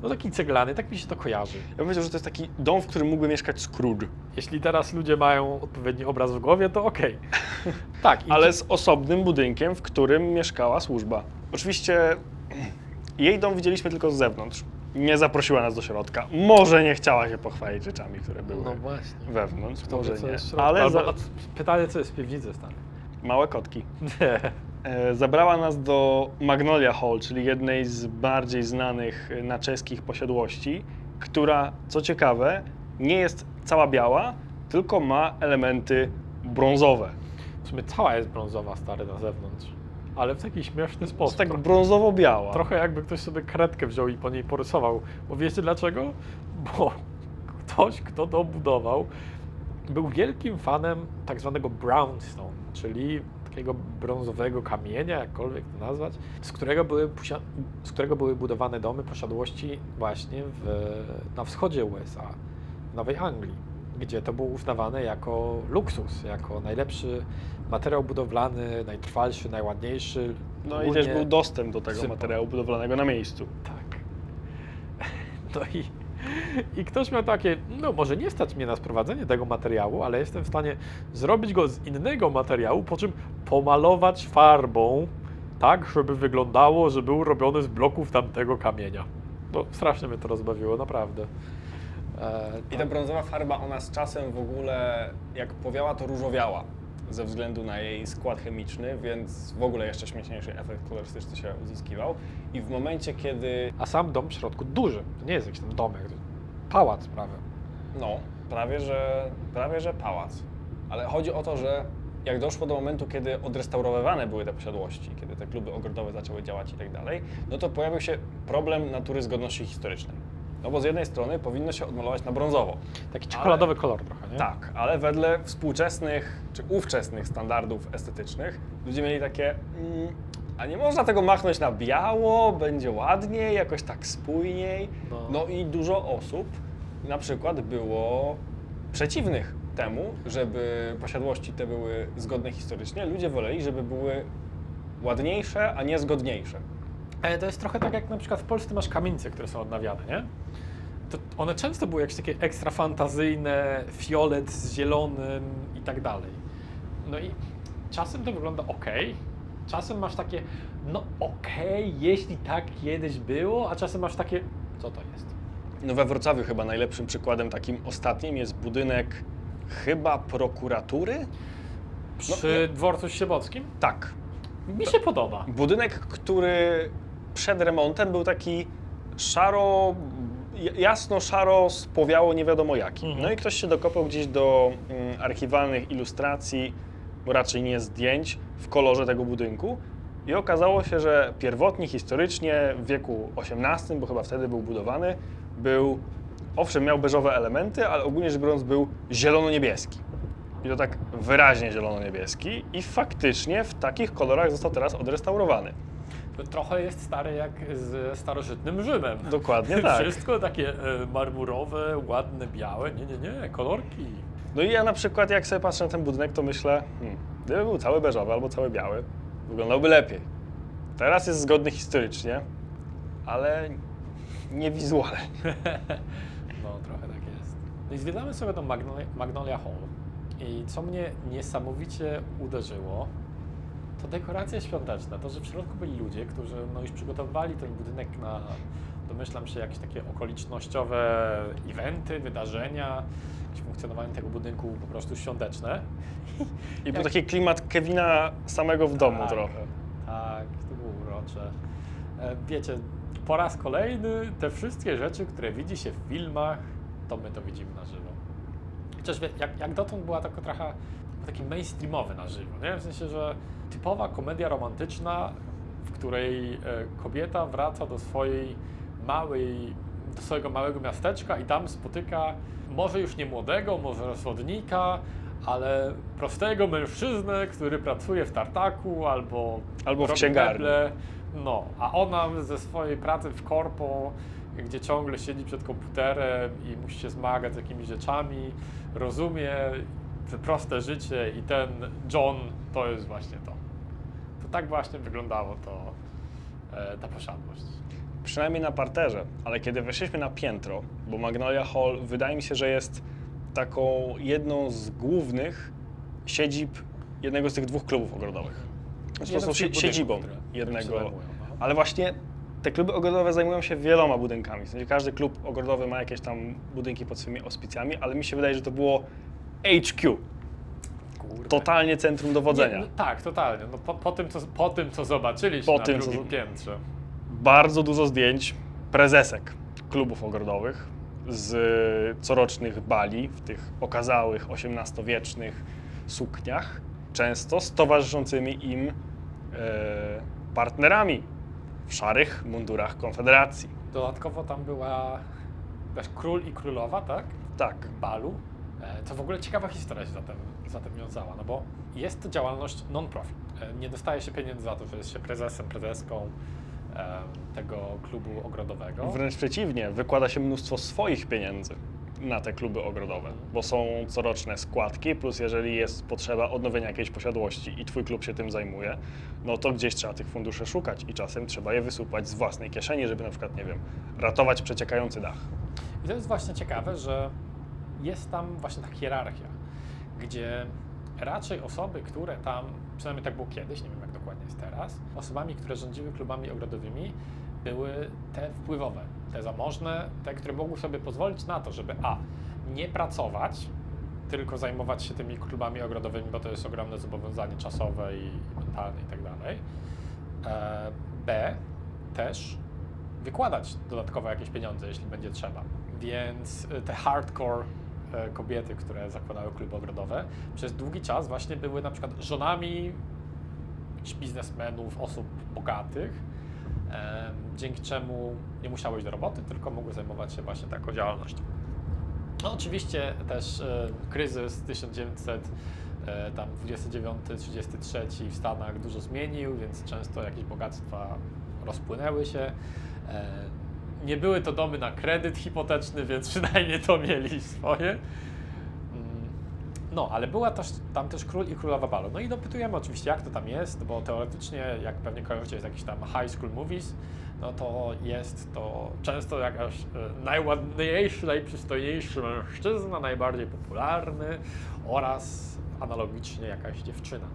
S4: No taki ceglany, tak mi się to kojarzy.
S3: Ja bym powiedział, że to jest taki dom, w którym mógłby mieszkać Scrooge,
S4: Jeśli teraz ludzie mają odpowiedni obraz w głowie, to okej. tak, i
S3: ale z osobnym budynkiem, w którym mieszkała służba. Oczywiście jej dom widzieliśmy tylko z zewnątrz. Nie zaprosiła nas do środka. Może nie chciała się pochwalić rzeczami, które były
S4: No właśnie.
S3: wewnątrz, może nie. Ale
S4: Albo,
S3: za...
S4: pytanie, co jest w piwnicy, stary?
S3: małe kotki.
S4: Nie.
S3: E, Zabrała nas do Magnolia Hall, czyli jednej z bardziej znanych e, na czeskich posiadłości, która, co ciekawe, nie jest cała biała, tylko ma elementy brązowe.
S4: W sumie cała jest brązowa, stary, na zewnątrz. Ale w taki śmieszny sposób.
S3: jest tak brązowo-biała.
S4: Trochę jakby ktoś sobie kredkę wziął i po niej porysował. Bo wiecie dlaczego? Bo ktoś, kto to budował, był wielkim fanem tak zwanego brownstone, czyli takiego brązowego kamienia, jakkolwiek to nazwać, z którego były, z którego były budowane domy posiadłości właśnie w, na wschodzie USA, w Nowej Anglii, gdzie to było uznawane jako luksus, jako najlepszy materiał budowlany, najtrwalszy, najładniejszy.
S3: No i też był dostęp do tego materiału budowlanego na miejscu.
S4: tak. No i, i ktoś miał takie, no może nie stać mnie na sprowadzenie tego materiału, ale jestem w stanie zrobić go z innego materiału, po czym pomalować farbą tak, żeby wyglądało, że był robiony z bloków tamtego kamienia. No strasznie mnie to rozbawiło, naprawdę. E,
S1: I ta brązowa farba, ona z czasem w ogóle, jak powiała, to różowiała ze względu na jej skład chemiczny, więc w ogóle jeszcze śmieszniejszy efekt kolorystyczny się uzyskiwał. I w momencie, kiedy,
S4: A sam dom w środku duży, to nie jest jakiś tam domek, to pałac prawie.
S1: no, prawie że, prawie że pałac, ale chodzi o to, że jak doszło do momentu, kiedy odrestaurowywane były te posiadłości, kiedy te kluby ogrodowe zaczęły działać i tak dalej, no to pojawił się problem natury zgodności historycznej. No bo z jednej strony powinno się odmalować na brązowo,
S4: Taki czekoladowy kolor trochę, nie?
S1: Tak, ale wedle współczesnych czy ówczesnych standardów estetycznych ludzie mieli takie, mm, a nie można tego machnąć na biało, będzie ładniej, jakoś tak spójniej.
S4: No.
S1: No i dużo osób na przykład było przeciwnych temu, żeby posiadłości te były zgodne historycznie. Ludzie woleli, żeby były ładniejsze, a nie zgodniejsze.
S4: Ale to jest trochę tak, jak na przykład w Polsce masz kamienice, które są odnawiane, nie? To one często były jakieś takie ekstra fantazyjne, fiolet z zielonym i tak dalej. No i czasem to wygląda ok, czasem masz takie, no okej, jeśli tak kiedyś było, a czasem masz takie, co to jest?
S3: No we Wrocławiu chyba najlepszym przykładem takim ostatnim jest budynek chyba prokuratury?
S4: Przy dworcu Siebockim?
S3: Tak.
S4: Mi się podoba.
S3: Budynek, który przed remontem był taki szaro, jasno szaro spowiało nie wiadomo jaki.
S4: Mhm.
S3: No i ktoś się dokopał gdzieś do mm, archiwalnych ilustracji, bo raczej nie zdjęć, w kolorze tego budynku. I okazało się, że pierwotnie, historycznie w wieku XVIII, bo chyba wtedy był budowany, był, owszem, miał beżowe elementy, ale ogólnie rzecz biorąc był zielono-niebieski. I to tak wyraźnie zielono-niebieski i faktycznie w takich kolorach został teraz odrestaurowany.
S4: Trochę jest stare jak z starożytnym Rzymem.
S3: Dokładnie tak.
S4: Wszystko takie e, marmurowe, ładne, białe. Nie, nie, nie, kolorki.
S3: No i ja na przykład jak sobie patrzę na ten budynek, to myślę, hmm, gdyby był cały beżowy albo cały biały, wyglądałby lepiej. Teraz jest zgodny historycznie, ale nie wizualnie.
S4: No, trochę tak jest. No i zwiedzamy sobie tą Magnolia, Magnolia Hall. I co mnie niesamowicie uderzyło, to dekoracja świąteczna. To, że w środku byli ludzie, którzy no, już przygotowywali ten budynek na, domyślam się, jakieś takie okolicznościowe eventy, wydarzenia, jakieś funkcjonowanie tego budynku po prostu świąteczne.
S3: I był
S4: Jak-
S3: taki klimat Kevina samego w domu
S4: Tak.
S3: trochę.
S4: Tak, to było urocze. E, Wiecie, po raz kolejny te wszystkie rzeczy, które widzi się w filmach, to my to widzimy na żywo. Chociaż wie- jak, jak dotąd była taka trochę taki mainstreamowy na żywo, nie? W sensie, że typowa komedia romantyczna, w której e, kobieta wraca do swojej małej do swojego małego miasteczka i tam spotyka może już nie młodego, może rozwodnika, ale prostego mężczyznę, który pracuje w tartaku albo,
S3: Albo w księgarni.
S4: No, a ona ze swojej pracy w korpo, gdzie ciągle siedzi przed komputerem i musi się zmagać z jakimiś rzeczami, rozumie proste życie i ten John to jest właśnie to. To tak właśnie wyglądało to, e, ta posiadłość.
S3: Przynajmniej na parterze, ale kiedy weszliśmy na piętro, bo Magnolia Hall wydaje mi się, że jest taką jedną z głównych siedzib jednego z tych dwóch klubów ogrodowych. Znaczy, po prostu sie- siedzibą jednego.
S4: no.
S3: Ale właśnie te kluby ogrodowe zajmują się wieloma budynkami. W sensie każdy klub ogrodowy ma jakieś tam budynki pod swoimi auspicjami, ale mi się wydaje, że to było HQ,
S4: Kurde.
S3: totalnie centrum dowodzenia.
S4: Nie, no, tak, totalnie. No, po, po, tym, co, po tym, co zobaczyliśmy
S3: Po
S4: na
S3: tym,
S4: drugim piętrze.
S3: bardzo dużo zdjęć prezesek klubów ogrodowych z corocznych bali w tych okazałych XVIII-wiecznych sukniach, często z towarzyszącymi im e, partnerami w szarych mundurach Konfederacji.
S4: Dodatkowo tam była król i królowa, tak?
S3: Tak,
S4: balu. E, To w ogóle ciekawa historia się zatem, zatem wiązała, no bo jest to działalność non-profit. E, Nie dostaje się pieniędzy za to, że jest się prezesem, prezeską tego klubu ogrodowego.
S3: wręcz przeciwnie, wykłada się mnóstwo swoich pieniędzy na te kluby ogrodowe, bo są coroczne składki, plus jeżeli jest potrzeba odnowienia jakiejś posiadłości i twój klub się tym zajmuje, no to gdzieś trzeba tych funduszy szukać i czasem trzeba je wysupłać z własnej kieszeni, żeby na przykład, nie wiem, ratować przeciekający dach.
S4: I to jest właśnie ciekawe, że jest tam właśnie ta hierarchia, gdzie raczej osoby, które tam, przynajmniej tak było kiedyś, nie wiem jak dokładnie jest teraz, osobami, które rządziły klubami ogrodowymi, były te wpływowe, te zamożne, te, które mogły sobie pozwolić na to, żeby a. nie pracować, tylko zajmować się tymi klubami ogrodowymi, bo to jest ogromne zobowiązanie czasowe i mentalne i tak dalej. E, B. Też wykładać dodatkowo jakieś pieniądze, jeśli będzie trzeba. Więc y, te hardcore e, kobiety, które zakładały kluby ogrodowe, przez długi czas właśnie były na przykład żonami biznesmenów, osób bogatych, dzięki czemu nie musiały iść do roboty, tylko mogły zajmować się właśnie taką działalnością. No oczywiście też e, kryzys 1900 e, tam 29-33 w Stanach dużo zmienił, więc często jakieś bogactwa rozpłynęły się. Nie były to domy na kredyt hipoteczny, więc przynajmniej to mieli swoje. Mm, No, ale była też, tam też król i królowa balu. No i dopytujemy oczywiście, jak to tam jest, bo teoretycznie, jak pewnie kojarzycie z jakichś tam high school movies, no to jest to często jakaś e, najładniejszy, najprzystojniejszy mężczyzna, najbardziej popularny oraz analogicznie jakaś dziewczyna.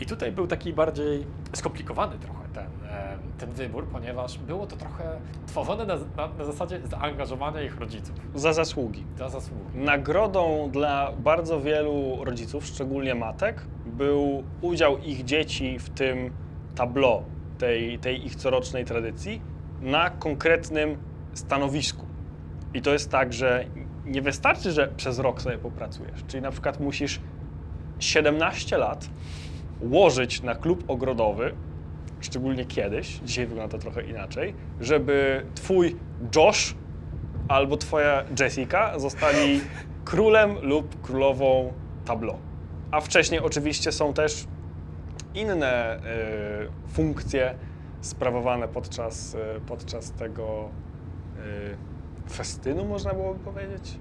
S4: I tutaj był taki bardziej skomplikowany trochę ten, e, ten wybór, ponieważ było to trochę tworzone na, na, na zasadzie zaangażowania ich rodziców
S3: Za zasługi.
S4: za zasługi.
S3: Nagrodą dla bardzo wielu rodziców, szczególnie matek, był udział ich dzieci w tym tableau tej, tej ich corocznej tradycji na konkretnym stanowisku. I to jest tak, że nie wystarczy, że przez rok sobie popracujesz. Czyli na przykład musisz 17 lat łożyć na klub ogrodowy, szczególnie kiedyś, dzisiaj wygląda to trochę inaczej, żeby twój Josh albo twoja Jessica zostali królem lub królową tableau. A wcześniej oczywiście są też inne y, funkcje sprawowane podczas, y, podczas tego y, festynu, można byłoby powiedzieć,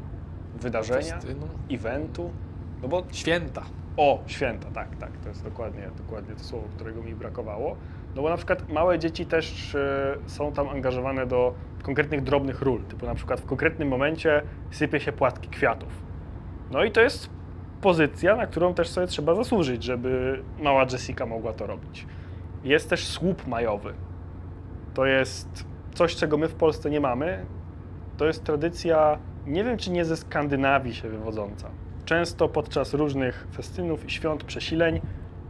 S3: wydarzenia,
S4: Festynu.
S3: eventu. No bo
S4: Święta.
S3: o, święta, tak, tak, to jest dokładnie, dokładnie to słowo, którego mi brakowało. No bo na przykład małe dzieci też e, są tam angażowane do konkretnych drobnych ról, typu na przykład w konkretnym momencie sypie się płatki kwiatów. No i to jest pozycja, na którą też sobie trzeba zasłużyć, żeby mała Jessica mogła to robić. Jest też słup majowy. To jest coś, czego my w Polsce nie mamy. To jest tradycja, nie wiem czy nie ze Skandynawii się wywodząca. Często podczas różnych festynów i świąt przesileń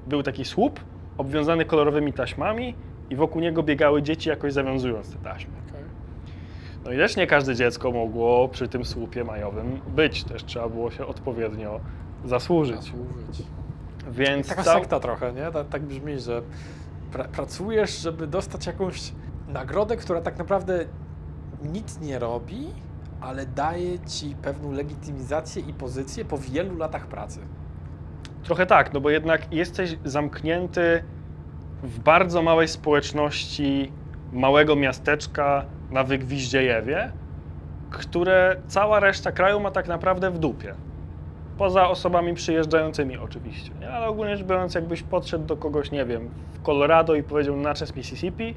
S3: był taki słup obwiązany kolorowymi taśmami i wokół niego biegały dzieci jakoś zawiązując te taśmy. No i też nie każde dziecko mogło przy tym słupie majowym być. Też trzeba było się odpowiednio zasłużyć.
S4: Zasłużyć.
S3: Więc
S4: Taka
S3: cał-
S4: sekta trochę, nie? Tak, tak brzmi, że pra, pracujesz, żeby dostać jakąś nagrodę, która tak naprawdę nic nie robi, ale daje ci pewną legitymizację i pozycję po wielu latach pracy.
S3: Trochę tak, no bo jednak jesteś zamknięty w bardzo małej społeczności małego miasteczka na Wygwiździejewie, które cała reszta kraju ma tak naprawdę w dupie. Poza osobami przyjeżdżającymi oczywiście, nie? ale ogólnie rzecz biorąc, jakbyś podszedł do kogoś, nie wiem, w Colorado i powiedział Natchez, Mississippi,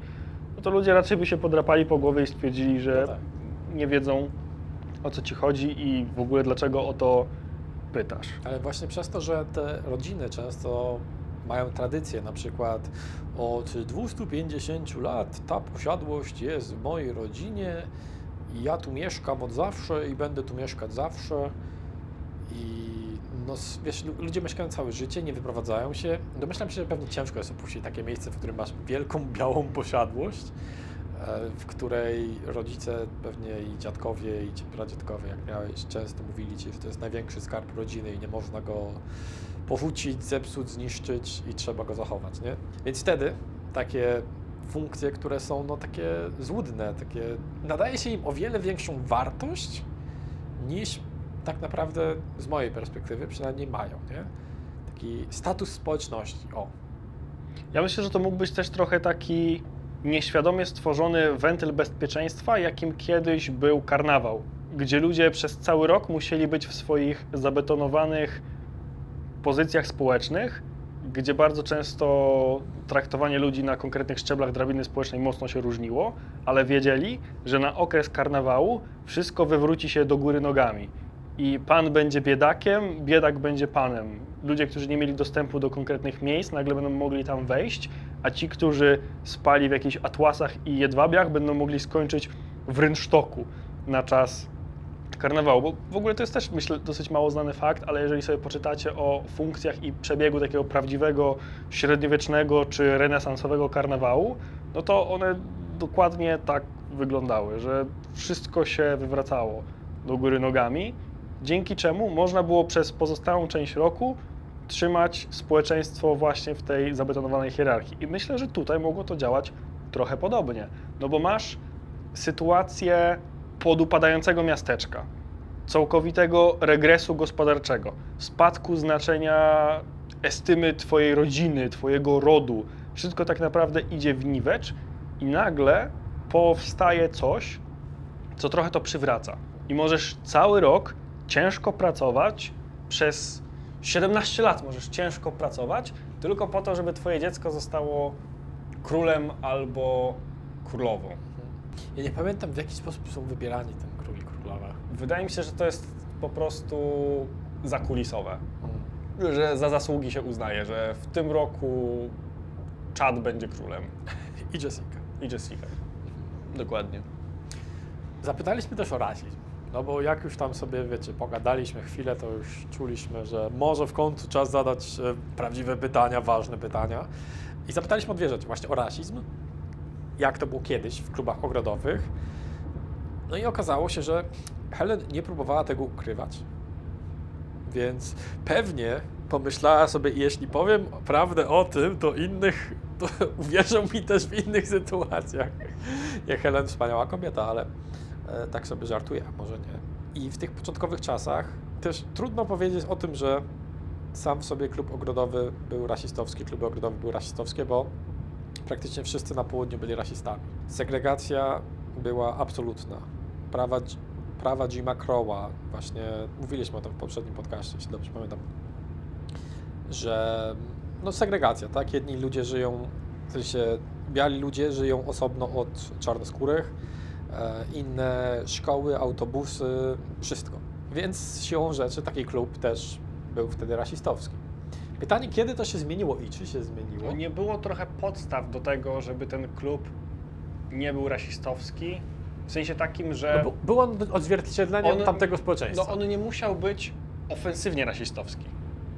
S3: no to ludzie raczej by się podrapali po głowie i stwierdzili, że
S4: No tak.
S3: nie wiedzą o co ci chodzi i w ogóle dlaczego o to pytasz.
S4: Ale właśnie przez to, że te rodziny często mają tradycję, na przykład od 250 lat ta posiadłość jest w mojej rodzinie i ja tu mieszkam od zawsze i będę tu mieszkać zawsze. I no, wiesz, lu- ludzie mieszkają całe życie, nie wyprowadzają się. Domyślam się, że pewnie ciężko jest opuścić takie miejsce, w którym masz wielką, białą posiadłość, w której rodzice pewnie i dziadkowie i pradziadkowie, jak miałeś, często mówili ci, że to jest największy skarb rodziny i nie można go porzucić, zepsuć, zniszczyć i trzeba go zachować, nie? Więc wtedy takie funkcje, które są no takie złudne, takie nadaje się im o wiele większą wartość niż tak naprawdę z mojej perspektywy przynajmniej mają, nie? Taki status społeczności, o.
S3: Ja myślę, że to mógł być też trochę taki nieświadomie stworzony wentyl bezpieczeństwa, jakim kiedyś był karnawał, gdzie ludzie przez cały rok musieli być w swoich zabetonowanych pozycjach społecznych, gdzie bardzo często traktowanie ludzi na konkretnych szczeblach drabiny społecznej mocno się różniło, ale wiedzieli, że na okres karnawału wszystko wywróci się do góry nogami. I pan będzie biedakiem, biedak będzie panem. Ludzie, którzy nie mieli dostępu do konkretnych miejsc, nagle będą mogli tam wejść, a ci, którzy spali w jakichś atłasach i jedwabiach, będą mogli skończyć w rynsztoku na czas karnawału. Bo w ogóle to jest też, myślę, dosyć mało znany fakt, ale jeżeli sobie poczytacie o funkcjach i przebiegu takiego prawdziwego, średniowiecznego czy renesansowego karnawału, no to one dokładnie tak wyglądały, że wszystko się wywracało do góry nogami, dzięki czemu można było przez pozostałą część roku trzymać społeczeństwo właśnie w tej zabetonowanej hierarchii. I myślę, że tutaj mogło to działać trochę podobnie, no bo masz sytuację podupadającego miasteczka, całkowitego regresu gospodarczego, spadku znaczenia estymy twojej rodziny, twojego rodu. Wszystko tak naprawdę idzie w niwecz i nagle powstaje coś, co trochę to przywraca. I możesz cały rok ciężko pracować przez 17 lat możesz ciężko pracować tylko po to, żeby twoje dziecko zostało królem albo królową.
S4: Ja nie pamiętam w jaki sposób są wybierani ten król i królowa.
S3: Wydaje mi się, że to jest po prostu zakulisowe.
S4: Mm.
S3: Że za zasługi się uznaje, że w tym roku Chad będzie królem.
S4: I Jessica.
S3: I Jessica. Dokładnie.
S4: Zapytaliśmy też o rasizm. No bo jak już tam sobie, wiecie, pogadaliśmy chwilę, to już czuliśmy, że może w końcu czas zadać e, prawdziwe pytania, ważne pytania. I zapytaliśmy o dwie rzeczy. Właśnie o rasizm, jak to było kiedyś w klubach ogrodowych. No i okazało się, że Helen nie próbowała tego ukrywać. Więc pewnie pomyślała sobie, jeśli powiem prawdę o tym, to innych, to uwierzą mi też w innych sytuacjach. Nie Helen wspaniała kobieta, ale tak sobie żartuję, a może nie. I w tych początkowych czasach też trudno powiedzieć o tym, że sam w sobie klub ogrodowy był rasistowski, kluby ogrodowe były rasistowskie, bo praktycznie wszyscy na południu byli rasistami. Segregacja była absolutna. Prawa, prawa Jima Crowa, właśnie mówiliśmy o tym w poprzednim podcaście, jeśli dobrze pamiętam, że no segregacja, tak? Jedni ludzie żyją, w sensie biali ludzie żyją osobno od czarnoskórych, e, inne szkoły, autobusy, wszystko. Więc siłą rzeczy taki klub też był wtedy rasistowski. Pytanie, kiedy to się zmieniło i czy się zmieniło?
S3: No nie było trochę podstaw do tego, żeby ten klub nie był rasistowski. W sensie takim, że
S4: No, był on odzwierciedleniem
S3: On-
S4: tamtego społeczeństwa.
S3: no on nie musiał być ofensywnie rasistowski.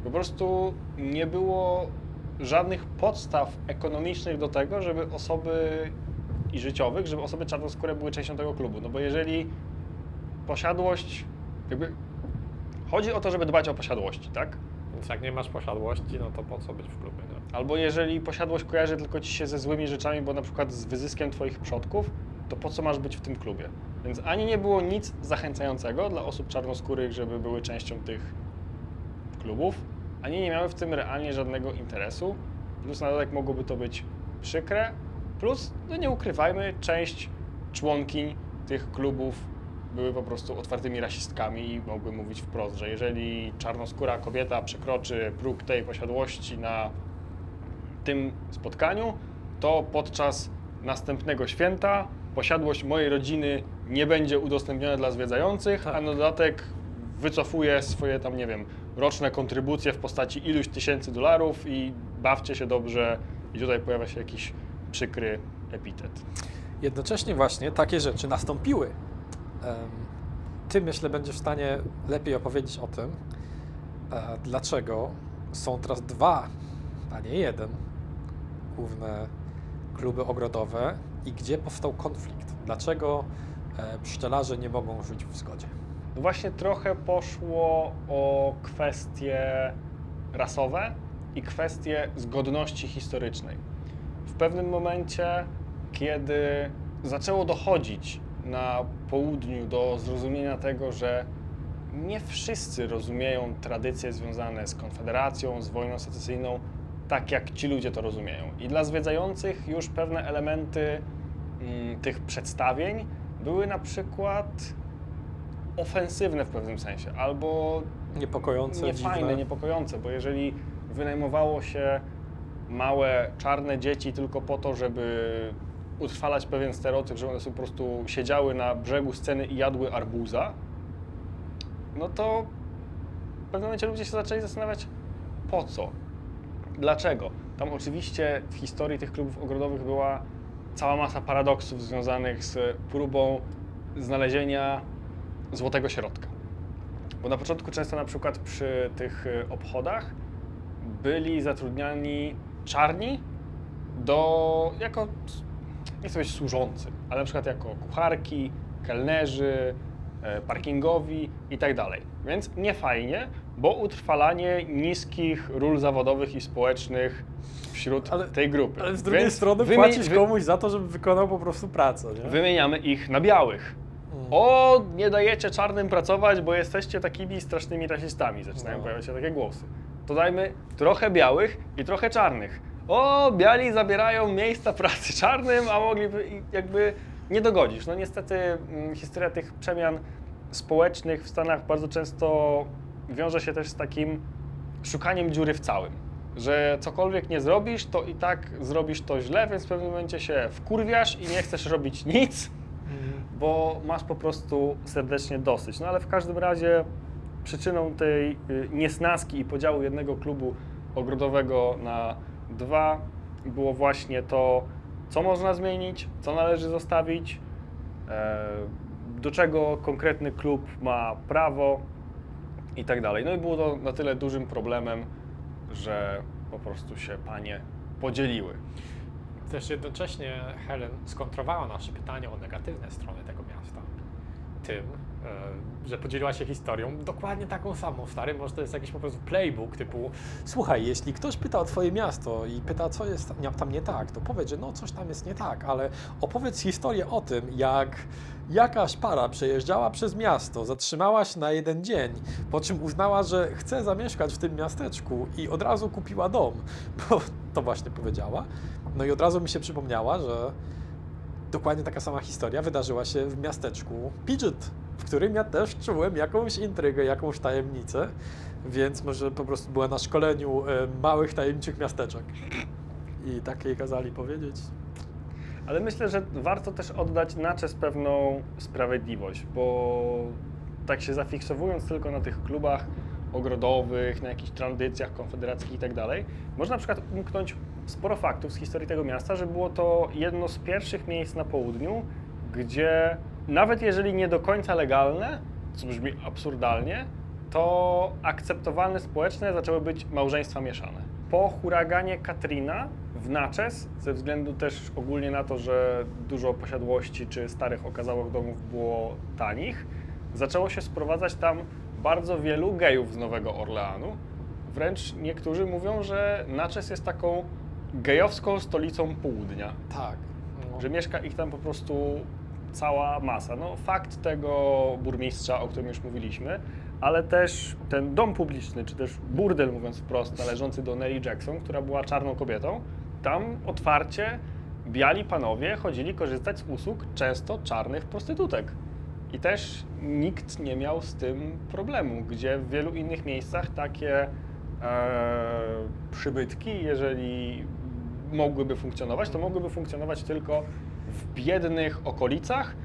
S3: Po prostu nie było żadnych podstaw ekonomicznych do tego, żeby osoby i życiowych, żeby osoby czarnoskóre były częścią tego klubu. No bo jeżeli posiadłość, jakby chodzi o to, żeby dbać o posiadłości, tak?
S4: Więc jak nie masz posiadłości, no to po co być w klubie, nie?
S3: Albo jeżeli posiadłość kojarzy tylko ci się ze złymi rzeczami, bo na przykład z wyzyskiem twoich przodków, to po co masz być w tym klubie? Więc ani nie było nic zachęcającego dla osób czarnoskórych, żeby były częścią tych klubów, ani nie miały w tym realnie żadnego interesu. Plus na dodatek mogłoby to być przykre. Plus, no nie ukrywajmy, część członkiń tych klubów były po prostu otwartymi rasistkami i mogły mówić wprost, że jeżeli czarnoskóra kobieta przekroczy próg tej posiadłości na tym spotkaniu, to podczas następnego święta posiadłość mojej rodziny nie będzie udostępniona dla zwiedzających, a na dodatek wycofuje swoje tam, nie wiem, roczne kontrybucje w postaci iluś tysięcy dolarów i bawcie się dobrze i tutaj pojawia się jakiś przykry epitet.
S4: Jednocześnie właśnie takie rzeczy nastąpiły. Ty myślę będziesz w stanie lepiej opowiedzieć o tym, e, dlaczego są teraz dwa, a nie jeden, główne kluby ogrodowe i gdzie powstał konflikt. Dlaczego e, pszczelarze nie mogą żyć w zgodzie?
S3: No właśnie trochę poszło o kwestie rasowe i kwestie zgodności historycznej. W pewnym momencie, kiedy zaczęło dochodzić na południu do zrozumienia tego, że nie wszyscy rozumieją tradycje związane z Konfederacją, z wojną secesyjną, tak jak ci ludzie to rozumieją. I dla zwiedzających już pewne elementy mm, tych przedstawień były na przykład ofensywne w pewnym sensie, albo
S4: Niepokojące,
S3: niefajne,
S4: dziwne.
S3: niepokojące, bo jeżeli wynajmowało się małe, czarne dzieci tylko po to, żeby utrwalać pewien stereotyp, że one sobie po prostu siedziały na brzegu sceny i jadły arbuza, no to w pewnym momencie ludzie się zaczęli zastanawiać, po co? Dlaczego? Tam oczywiście w historii tych klubów ogrodowych była cała masa paradoksów związanych z próbą znalezienia złotego środka. Bo na początku często na przykład przy tych y, obchodach byli zatrudniani czarni do, jako, nie chcę powiedzieć służący, ale na przykład jako kucharki, kelnerzy, e, parkingowi i tak dalej. Więc nie fajnie, bo utrwalanie niskich ról zawodowych i społecznych wśród
S4: Ale-
S3: tej grupy.
S4: Ale z drugiej
S3: Więc
S4: strony
S3: wymi-
S4: płacisz
S3: wy-
S4: komuś za to, żeby wykonał po prostu pracę, nie?
S3: Wymieniamy ich na białych.
S4: Mm.
S3: O, nie dajecie czarnym pracować, bo jesteście takimi strasznymi rasistami. Zaczynają
S4: No.
S3: pojawiać się takie głosy. To dajmy trochę białych i trochę czarnych. O, biali zabierają miejsca pracy czarnym, a mogliby jakby nie dogodzisz. No niestety mm, historia tych przemian społecznych w Stanach bardzo często wiąże się też z takim szukaniem dziury w całym. Że cokolwiek nie zrobisz, to i tak zrobisz to źle, więc w pewnym momencie się wkurwiasz i nie chcesz robić nic,
S4: Mm.
S3: bo masz po prostu serdecznie dosyć. No ale w każdym razie przyczyną tej y, niesnaski i podziału jednego klubu ogrodowego na dwa było właśnie to, co można zmienić, co należy zostawić, e, do czego konkretny klub ma prawo i tak dalej. No i było to na tyle dużym problemem, że po prostu się panie podzieliły.
S2: Też jednocześnie Helen skontrowała nasze pytanie o negatywne strony tego miasta. Tym, że podzieliła się historią dokładnie taką samą. Stary, może to jest jakiś po prostu playbook typu
S4: Słuchaj, jeśli ktoś pyta o twoje miasto i pyta, co jest tam nie tak, to powiedz, że no coś tam jest nie tak, ale opowiedz historię o tym, jak jakaś para przejeżdżała przez miasto, zatrzymała się na jeden dzień, po czym uznała, że chce zamieszkać w tym miasteczku i od razu kupiła dom, bo to właśnie powiedziała. No i od razu mi się przypomniała, że dokładnie taka sama historia wydarzyła się w miasteczku Pidgeot, w którym ja też czułem jakąś intrygę, jakąś tajemnicę, więc może po prostu była na szkoleniu e, małych tajemniczych miasteczek. I tak jej kazali powiedzieć.
S3: Ale myślę, że warto też oddać na czas pewną sprawiedliwość, bo tak się zafiksowując tylko na tych klubach ogrodowych, na jakichś tradycjach konfederackich i tak dalej, można na przykład umknąć sporo faktów z historii tego miasta, że było to jedno z pierwszych miejsc na południu, gdzie nawet jeżeli nie do końca legalne, co brzmi absurdalnie, to akceptowalne społeczne zaczęły być małżeństwa mieszane. Po huraganie Katrina w Natchez, ze względu też ogólnie na to, że dużo posiadłości czy starych okazałych domów było tanich, zaczęło się sprowadzać tam bardzo wielu gejów z Nowego Orleanu. Wręcz niektórzy mówią, że Natchez jest taką gejowską stolicą południa
S4: Tak. No.
S3: że mieszka ich tam po prostu cała masa. No, fakt tego burmistrza, o którym już mówiliśmy, ale też ten dom publiczny, czy też burdel, mówiąc wprost, należący do Nelly Jackson, która była czarną kobietą, tam otwarcie biali panowie chodzili korzystać z usług często czarnych prostytutek. I też nikt nie miał z tym problemu, gdzie w wielu innych miejscach takie e, przybytki, jeżeli mogłyby funkcjonować, to mogłyby funkcjonować tylko w biednych okolicach,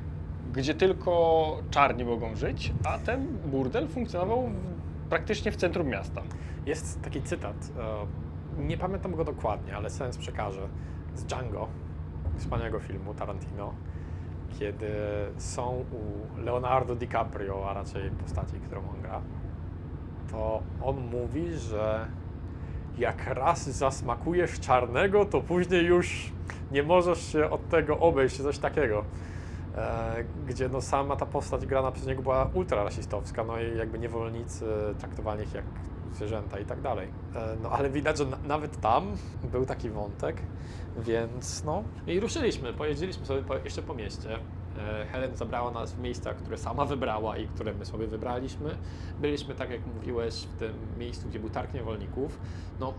S3: gdzie tylko czarni mogą żyć, a ten burdel funkcjonował w, praktycznie w centrum miasta.
S4: Jest taki cytat, e, nie pamiętam go dokładnie, ale sens przekażę, z Django, wspaniałego filmu Tarantino, kiedy są u Leonardo DiCaprio, a raczej postaci, którą on gra, to on mówi, że jak raz zasmakujesz czarnego, to później już nie możesz się od tego obejść, coś takiego. E, gdzie no sama ta postać grana przez niego była ultra rasistowska, no i jakby niewolnicy traktowani ich jak zwierzęta i tak dalej. E, no ale widać, że na, nawet tam był taki wątek, więc no i ruszyliśmy, pojeździliśmy sobie po, jeszcze po mieście. E, Helen zabrała nas w miejsca, które sama wybrała i które my sobie wybraliśmy. Byliśmy, tak jak mówiłeś, w tym miejscu, gdzie był targ niewolników. No,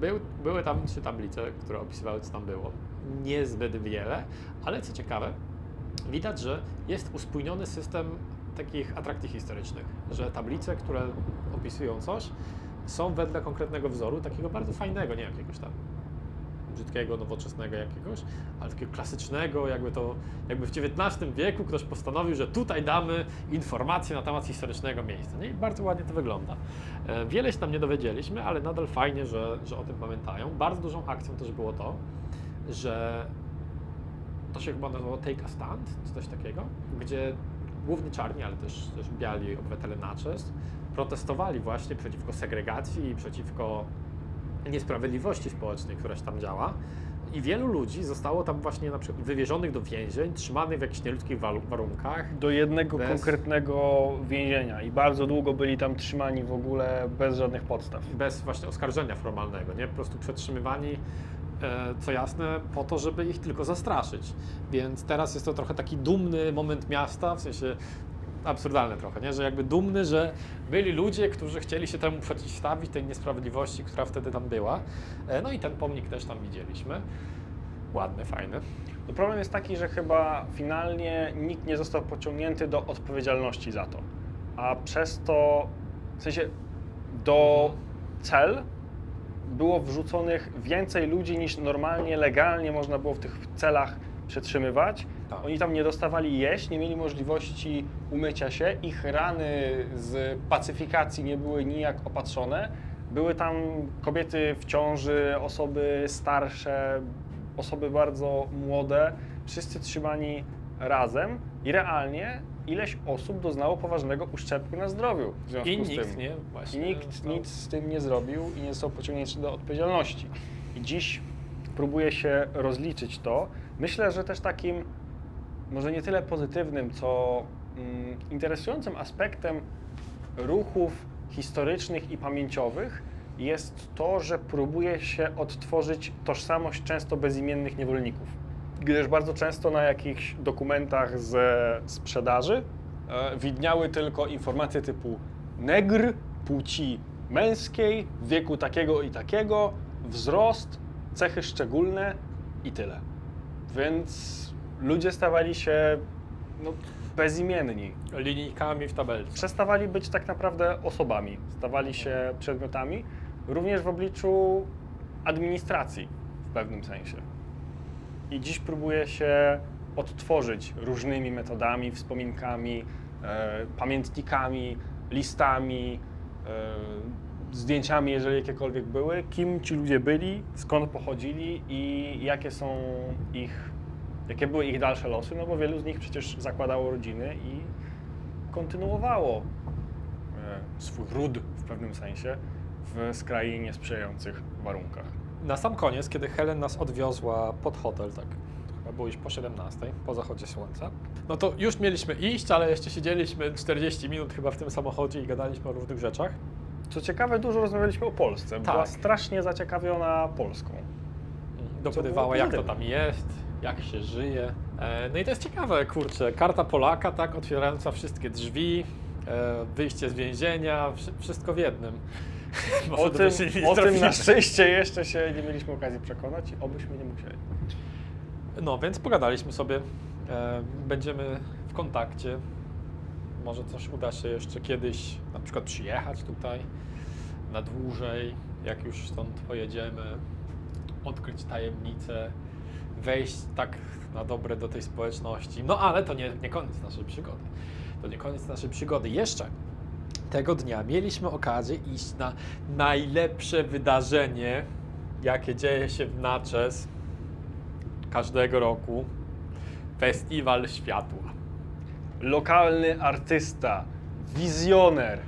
S4: był, były tam trzy tablice, które opisywały, co tam było. Niezbyt wiele, ale co ciekawe, widać, że jest uspójniony system takich atrakcji historycznych, że tablice, które opisują coś, są wedle konkretnego wzoru, takiego bardzo fajnego, nie jakiegoś tam brzydkiego, nowoczesnego jakiegoś, ale takiego klasycznego, jakby to, jakby w XIX wieku ktoś postanowił, że tutaj damy informacje na temat historycznego miejsca. Nie? I bardzo ładnie to wygląda. E, Wiele się tam nie dowiedzieliśmy, ale nadal fajnie, że, że o tym pamiętają. Bardzo dużą akcją też było to, że to się chyba nazywało Take a Stand, czy coś takiego, gdzie głównie czarni, ale też, też biali obywatele Natchez protestowali właśnie przeciwko segregacji i przeciwko niesprawiedliwości społecznej, która się tam działa. I wielu ludzi zostało tam właśnie na przykład wywiezionych do więzień, trzymanych w jakichś nieludzkich warunkach.
S3: Do jednego
S4: Bez-
S3: konkretnego więzienia i bardzo długo byli tam trzymani w ogóle bez żadnych podstaw.
S4: bez właśnie oskarżenia formalnego, nie? Po prostu przetrzymywani, e, co jasne, po to, żeby ich tylko zastraszyć. Więc teraz jest to trochę taki dumny moment miasta, w sensie absurdalne trochę, nie? Że jakby dumny, że byli ludzie, którzy chcieli się temu przeciwstawić, tej niesprawiedliwości, która wtedy tam była. E, no i ten pomnik też tam widzieliśmy. Ładny, fajny.
S3: No problem jest taki, że chyba finalnie nikt nie został pociągnięty do odpowiedzialności za to. A przez to, w sensie do cel było wrzuconych więcej ludzi niż normalnie, legalnie można było w tych celach przetrzymywać.
S4: Tak.
S3: Oni tam nie dostawali jeść, nie mieli możliwości umycia się, ich rany z pacyfikacji nie były nijak opatrzone. Były tam kobiety w ciąży, osoby starsze, osoby bardzo młode, wszyscy trzymani razem i realnie ileś osób doznało poważnego uszczerbku na zdrowiu. W związku
S4: I
S3: z
S4: nikt,
S3: tym.
S4: nie?
S3: I
S4: Właśnie.
S3: nikt
S4: no,
S3: nic z tym nie zrobił i nie został pociągnięty do odpowiedzialności. I dziś próbuje się rozliczyć to. Myślę, że też takim może nie tyle pozytywnym, co mm, interesującym aspektem ruchów historycznych i pamięciowych jest to, że próbuje się odtworzyć tożsamość często bezimiennych niewolników. Gdyż bardzo często na jakichś dokumentach ze sprzedaży e, widniały tylko informacje typu negr, płci męskiej, wieku takiego i takiego, wzrost, cechy szczególne i tyle. Więc ludzie stawali się no, bezimienni.
S4: Linijkami w tabelce.
S3: Przestawali być tak naprawdę osobami, stawali się przedmiotami, również w obliczu administracji w pewnym sensie. I dziś próbuje się odtworzyć różnymi metodami, wspominkami, e, pamiętnikami, listami, e, zdjęciami, jeżeli jakiekolwiek były, kim ci ludzie byli, skąd pochodzili i jakie są ich, jakie były ich dalsze losy, no bo wielu z nich przecież zakładało rodziny i kontynuowało e, swój ród w pewnym sensie w skrajnie niesprzyjających warunkach.
S4: Na sam koniec, kiedy Helen nas odwiozła pod hotel, tak chyba było już po 17, po zachodzie słońca, no to już mieliśmy iść, ale jeszcze siedzieliśmy 40 minut chyba w tym samochodzie i gadaliśmy o różnych rzeczach.
S3: Co ciekawe, dużo rozmawialiśmy o Polsce. Była
S4: Tak.
S3: strasznie zaciekawiona Polską.
S4: Dopytywała, jak to tam jest, jak się żyje. E, No i to jest ciekawe, kurczę, karta Polaka, tak, otwierająca wszystkie drzwi, e, wyjście z więzienia, wszy- wszystko w jednym.
S3: O tym, o tym na szczęście jeszcze się nie mieliśmy okazji przekonać i obyśmy nie musieli.
S4: No, więc pogadaliśmy sobie, e, będziemy w kontakcie. Może coś uda się jeszcze kiedyś na przykład przyjechać tutaj na dłużej, jak już stąd pojedziemy, odkryć tajemnicę, wejść tak na dobre do tej społeczności. No ale to nie, nie koniec naszej przygody. To nie koniec naszej przygody. Jeszcze tego dnia mieliśmy okazję iść na najlepsze wydarzenie, jakie dzieje się w Natchez każdego roku. Festiwal Światła.
S3: Lokalny artysta, wizjoner,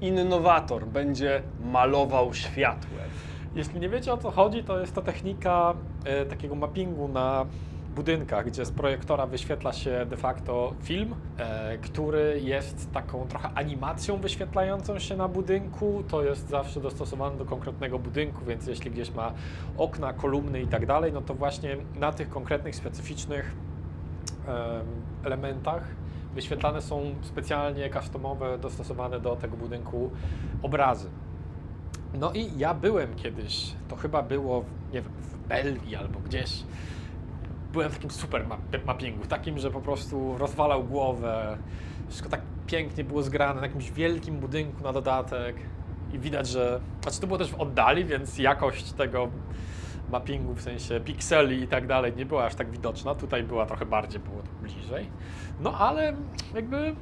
S3: innowator będzie malował światłem.
S4: Jeśli nie wiecie o co chodzi, to jest to technika e, takiego mappingu na budynkach, gdzie z projektora wyświetla się de facto film, e, który jest taką trochę animacją wyświetlającą się na budynku. To jest zawsze dostosowane do konkretnego budynku, więc jeśli gdzieś ma okna, kolumny i tak dalej, no to właśnie na tych konkretnych, specyficznych em, elementach wyświetlane są specjalnie customowe, dostosowane do tego budynku obrazy. No i ja byłem kiedyś, to chyba było, nie wiem, w Belgii albo gdzieś. Byłem w takim super map- mappingu, takim, że po prostu rozwalał głowę. Wszystko tak pięknie było zgrane na jakimś wielkim budynku na dodatek. I widać, że. Znaczy, to było też w oddali, więc jakość tego mappingu, w sensie pikseli i tak dalej, nie była aż tak widoczna. Tutaj była trochę bardziej, było to bliżej. No ale jakby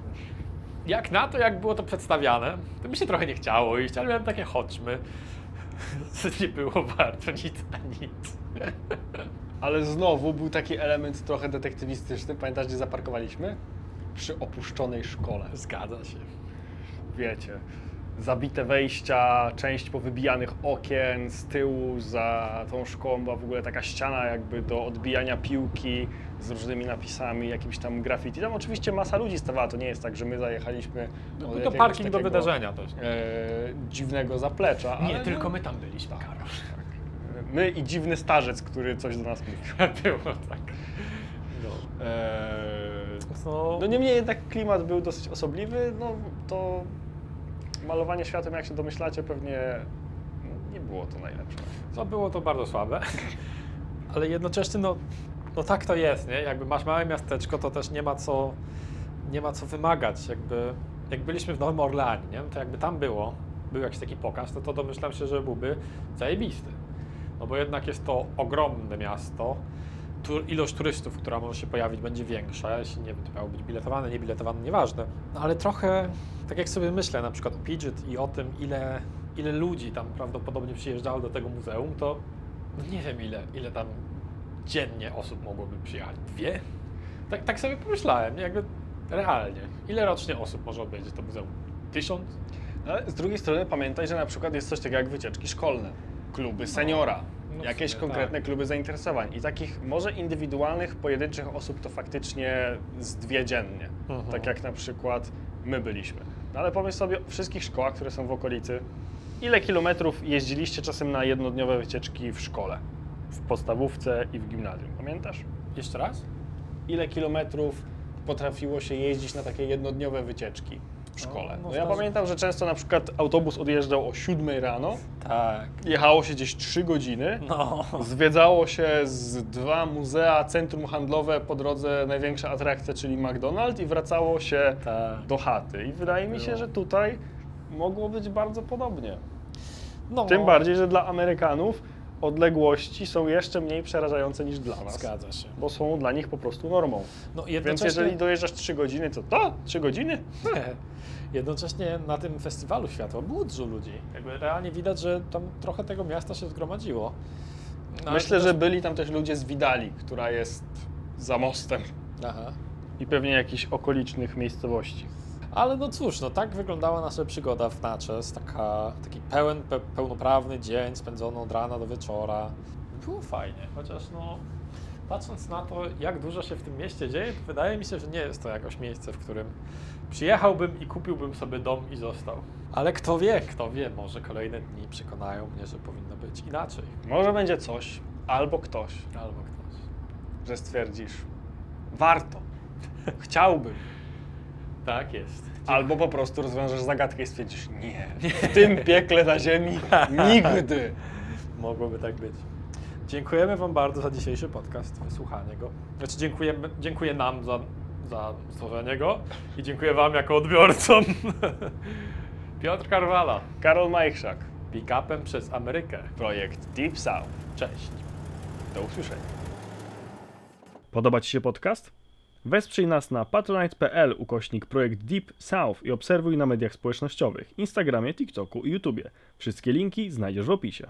S4: jak na to, jak było to przedstawiane, to mi się trochę nie chciało iść, ale miałem takie chodźmy. nie było warto nic a nic.
S3: Ale znowu był taki element trochę detektywistyczny. Pamiętasz, gdzie zaparkowaliśmy? Przy opuszczonej szkole.
S4: Zgadza się.
S3: Wiecie, zabite wejścia, część powybijanych okien, z tyłu za tą szkołą była w ogóle taka ściana jakby do odbijania piłki z różnymi napisami, jakimś tam graffiti. Tam oczywiście masa ludzi stawała, to nie jest tak, że my zajechaliśmy
S4: Był to parking do wydarzenia też.
S3: E, dziwnego zaplecza.
S4: Nie,
S3: ale
S4: tylko
S3: no,
S4: my tam byliśmy, Karol.
S3: My i dziwny starzec, który coś do nas mówił.
S4: Było tak. No. No,
S3: no niemniej jednak klimat był dosyć osobliwy, no to malowanie światłem, jak się domyślacie, pewnie nie było to najlepsze.
S4: no było to bardzo słabe, ale jednocześnie no, no tak to jest, nie? Jakby masz małe miasteczko, to też nie ma co, nie ma co wymagać. Jakby, jak byliśmy w Nowym Orleanie, nie? to jakby tam było, był jakiś taki pokaz, to, to domyślam się, że byłby zajebisty. No bo jednak jest to ogromne miasto, ilość turystów, która może się pojawić, będzie większa. Jeśli nie wiem, to miało być biletowane, nie biletowane, nieważne. No ale trochę, tak jak sobie myślę, na przykład o Pidgeot i o tym, ile, ile ludzi tam prawdopodobnie przyjeżdżało do tego muzeum, to no nie wiem, ile, ile tam dziennie osób mogłoby przyjechać. Dwie? Tak, tak sobie pomyślałem, jakby realnie. Ile rocznie osób może odwiedzić to muzeum? Tysiąc?
S3: Ale z drugiej strony pamiętaj, że na przykład jest coś takiego jak wycieczki szkolne, kluby seniora,
S4: no
S3: jakieś
S4: sumie
S3: konkretne
S4: tak.
S3: kluby zainteresowań i takich może indywidualnych, pojedynczych osób to faktycznie z dwie dziennie,
S4: Mhm.
S3: tak jak na przykład my byliśmy. No ale pomyśl sobie o wszystkich szkołach, które są w okolicy, ile kilometrów jeździliście czasem na jednodniowe wycieczki w szkole, w podstawówce i w gimnazjum, pamiętasz?
S4: Jeszcze raz?
S3: ile kilometrów potrafiło się jeździć na takie jednodniowe wycieczki w szkole.
S4: no
S3: No, ja pamiętam, że często na przykład autobus odjeżdżał o 7 rano,
S4: Tak.
S3: jechało się gdzieś 3 godziny,
S4: No.
S3: zwiedzało się z dwa muzea, centrum handlowe, po drodze największa atrakcja, czyli McDonald's i wracało się
S4: Tak.
S3: do chaty. I wydaje mi się, że tutaj mogło być bardzo podobnie.
S4: no.
S3: Tym bardziej, że dla Amerykanów odległości są jeszcze mniej przerażające niż dla nas.
S4: Zgadza się.
S3: Bo są dla nich po prostu normą.
S4: No,
S3: Więc
S4: jednocześnie,
S3: jeżeli dojeżdżasz 3 godziny, to to? 3 godziny?
S4: jednocześnie na tym festiwalu światła było dużo ludzi. Jakby realnie widać, że tam trochę tego miasta się zgromadziło. No,
S3: Myślę,
S4: to
S3: że
S4: też-
S3: byli tam też ludzie z Widali, która jest za mostem.
S4: Aha.
S3: I pewnie jakichś okolicznych miejscowości.
S4: Ale no cóż, no tak wyglądała nasza przygoda w Natchez. Taka, taki pełen, pe, pełnoprawny dzień spędzony od rana do wieczora. Było fajnie, chociaż no patrząc na to, jak dużo się w tym mieście dzieje, to wydaje mi się, że nie jest to jakoś miejsce, w którym przyjechałbym i kupiłbym sobie dom i został. Ale kto wie, kto wie, może kolejne dni przekonają mnie, że powinno być inaczej.
S3: Może będzie coś, albo ktoś,
S4: Albo ktoś.
S3: że stwierdzisz,
S5: Warto. Chciałbym.
S4: Tak jest.
S5: Albo po prostu rozwiążesz zagadkę i stwierdzisz, nie, w tym piekle na ziemi nigdy.
S4: Mogłoby tak być. Dziękujemy Wam bardzo za dzisiejszy podcast, wysłuchanie go. Znaczy dziękujemy, dziękuję nam za, za stworzenie go i dziękuję Wam jako odbiorcom. Piotr Karwala,
S5: Karol Majchrzak,
S4: pick-upem przez Amerykę.
S5: projekt Deep South.
S4: Cześć.
S5: Do usłyszenia.
S3: Podoba Ci się podcast? Wesprzyj nas na patronite.pl ukośnik projekt Deep South i obserwuj na mediach społecznościowych, Instagramie, TikToku i YouTubie. Wszystkie linki znajdziesz w opisie.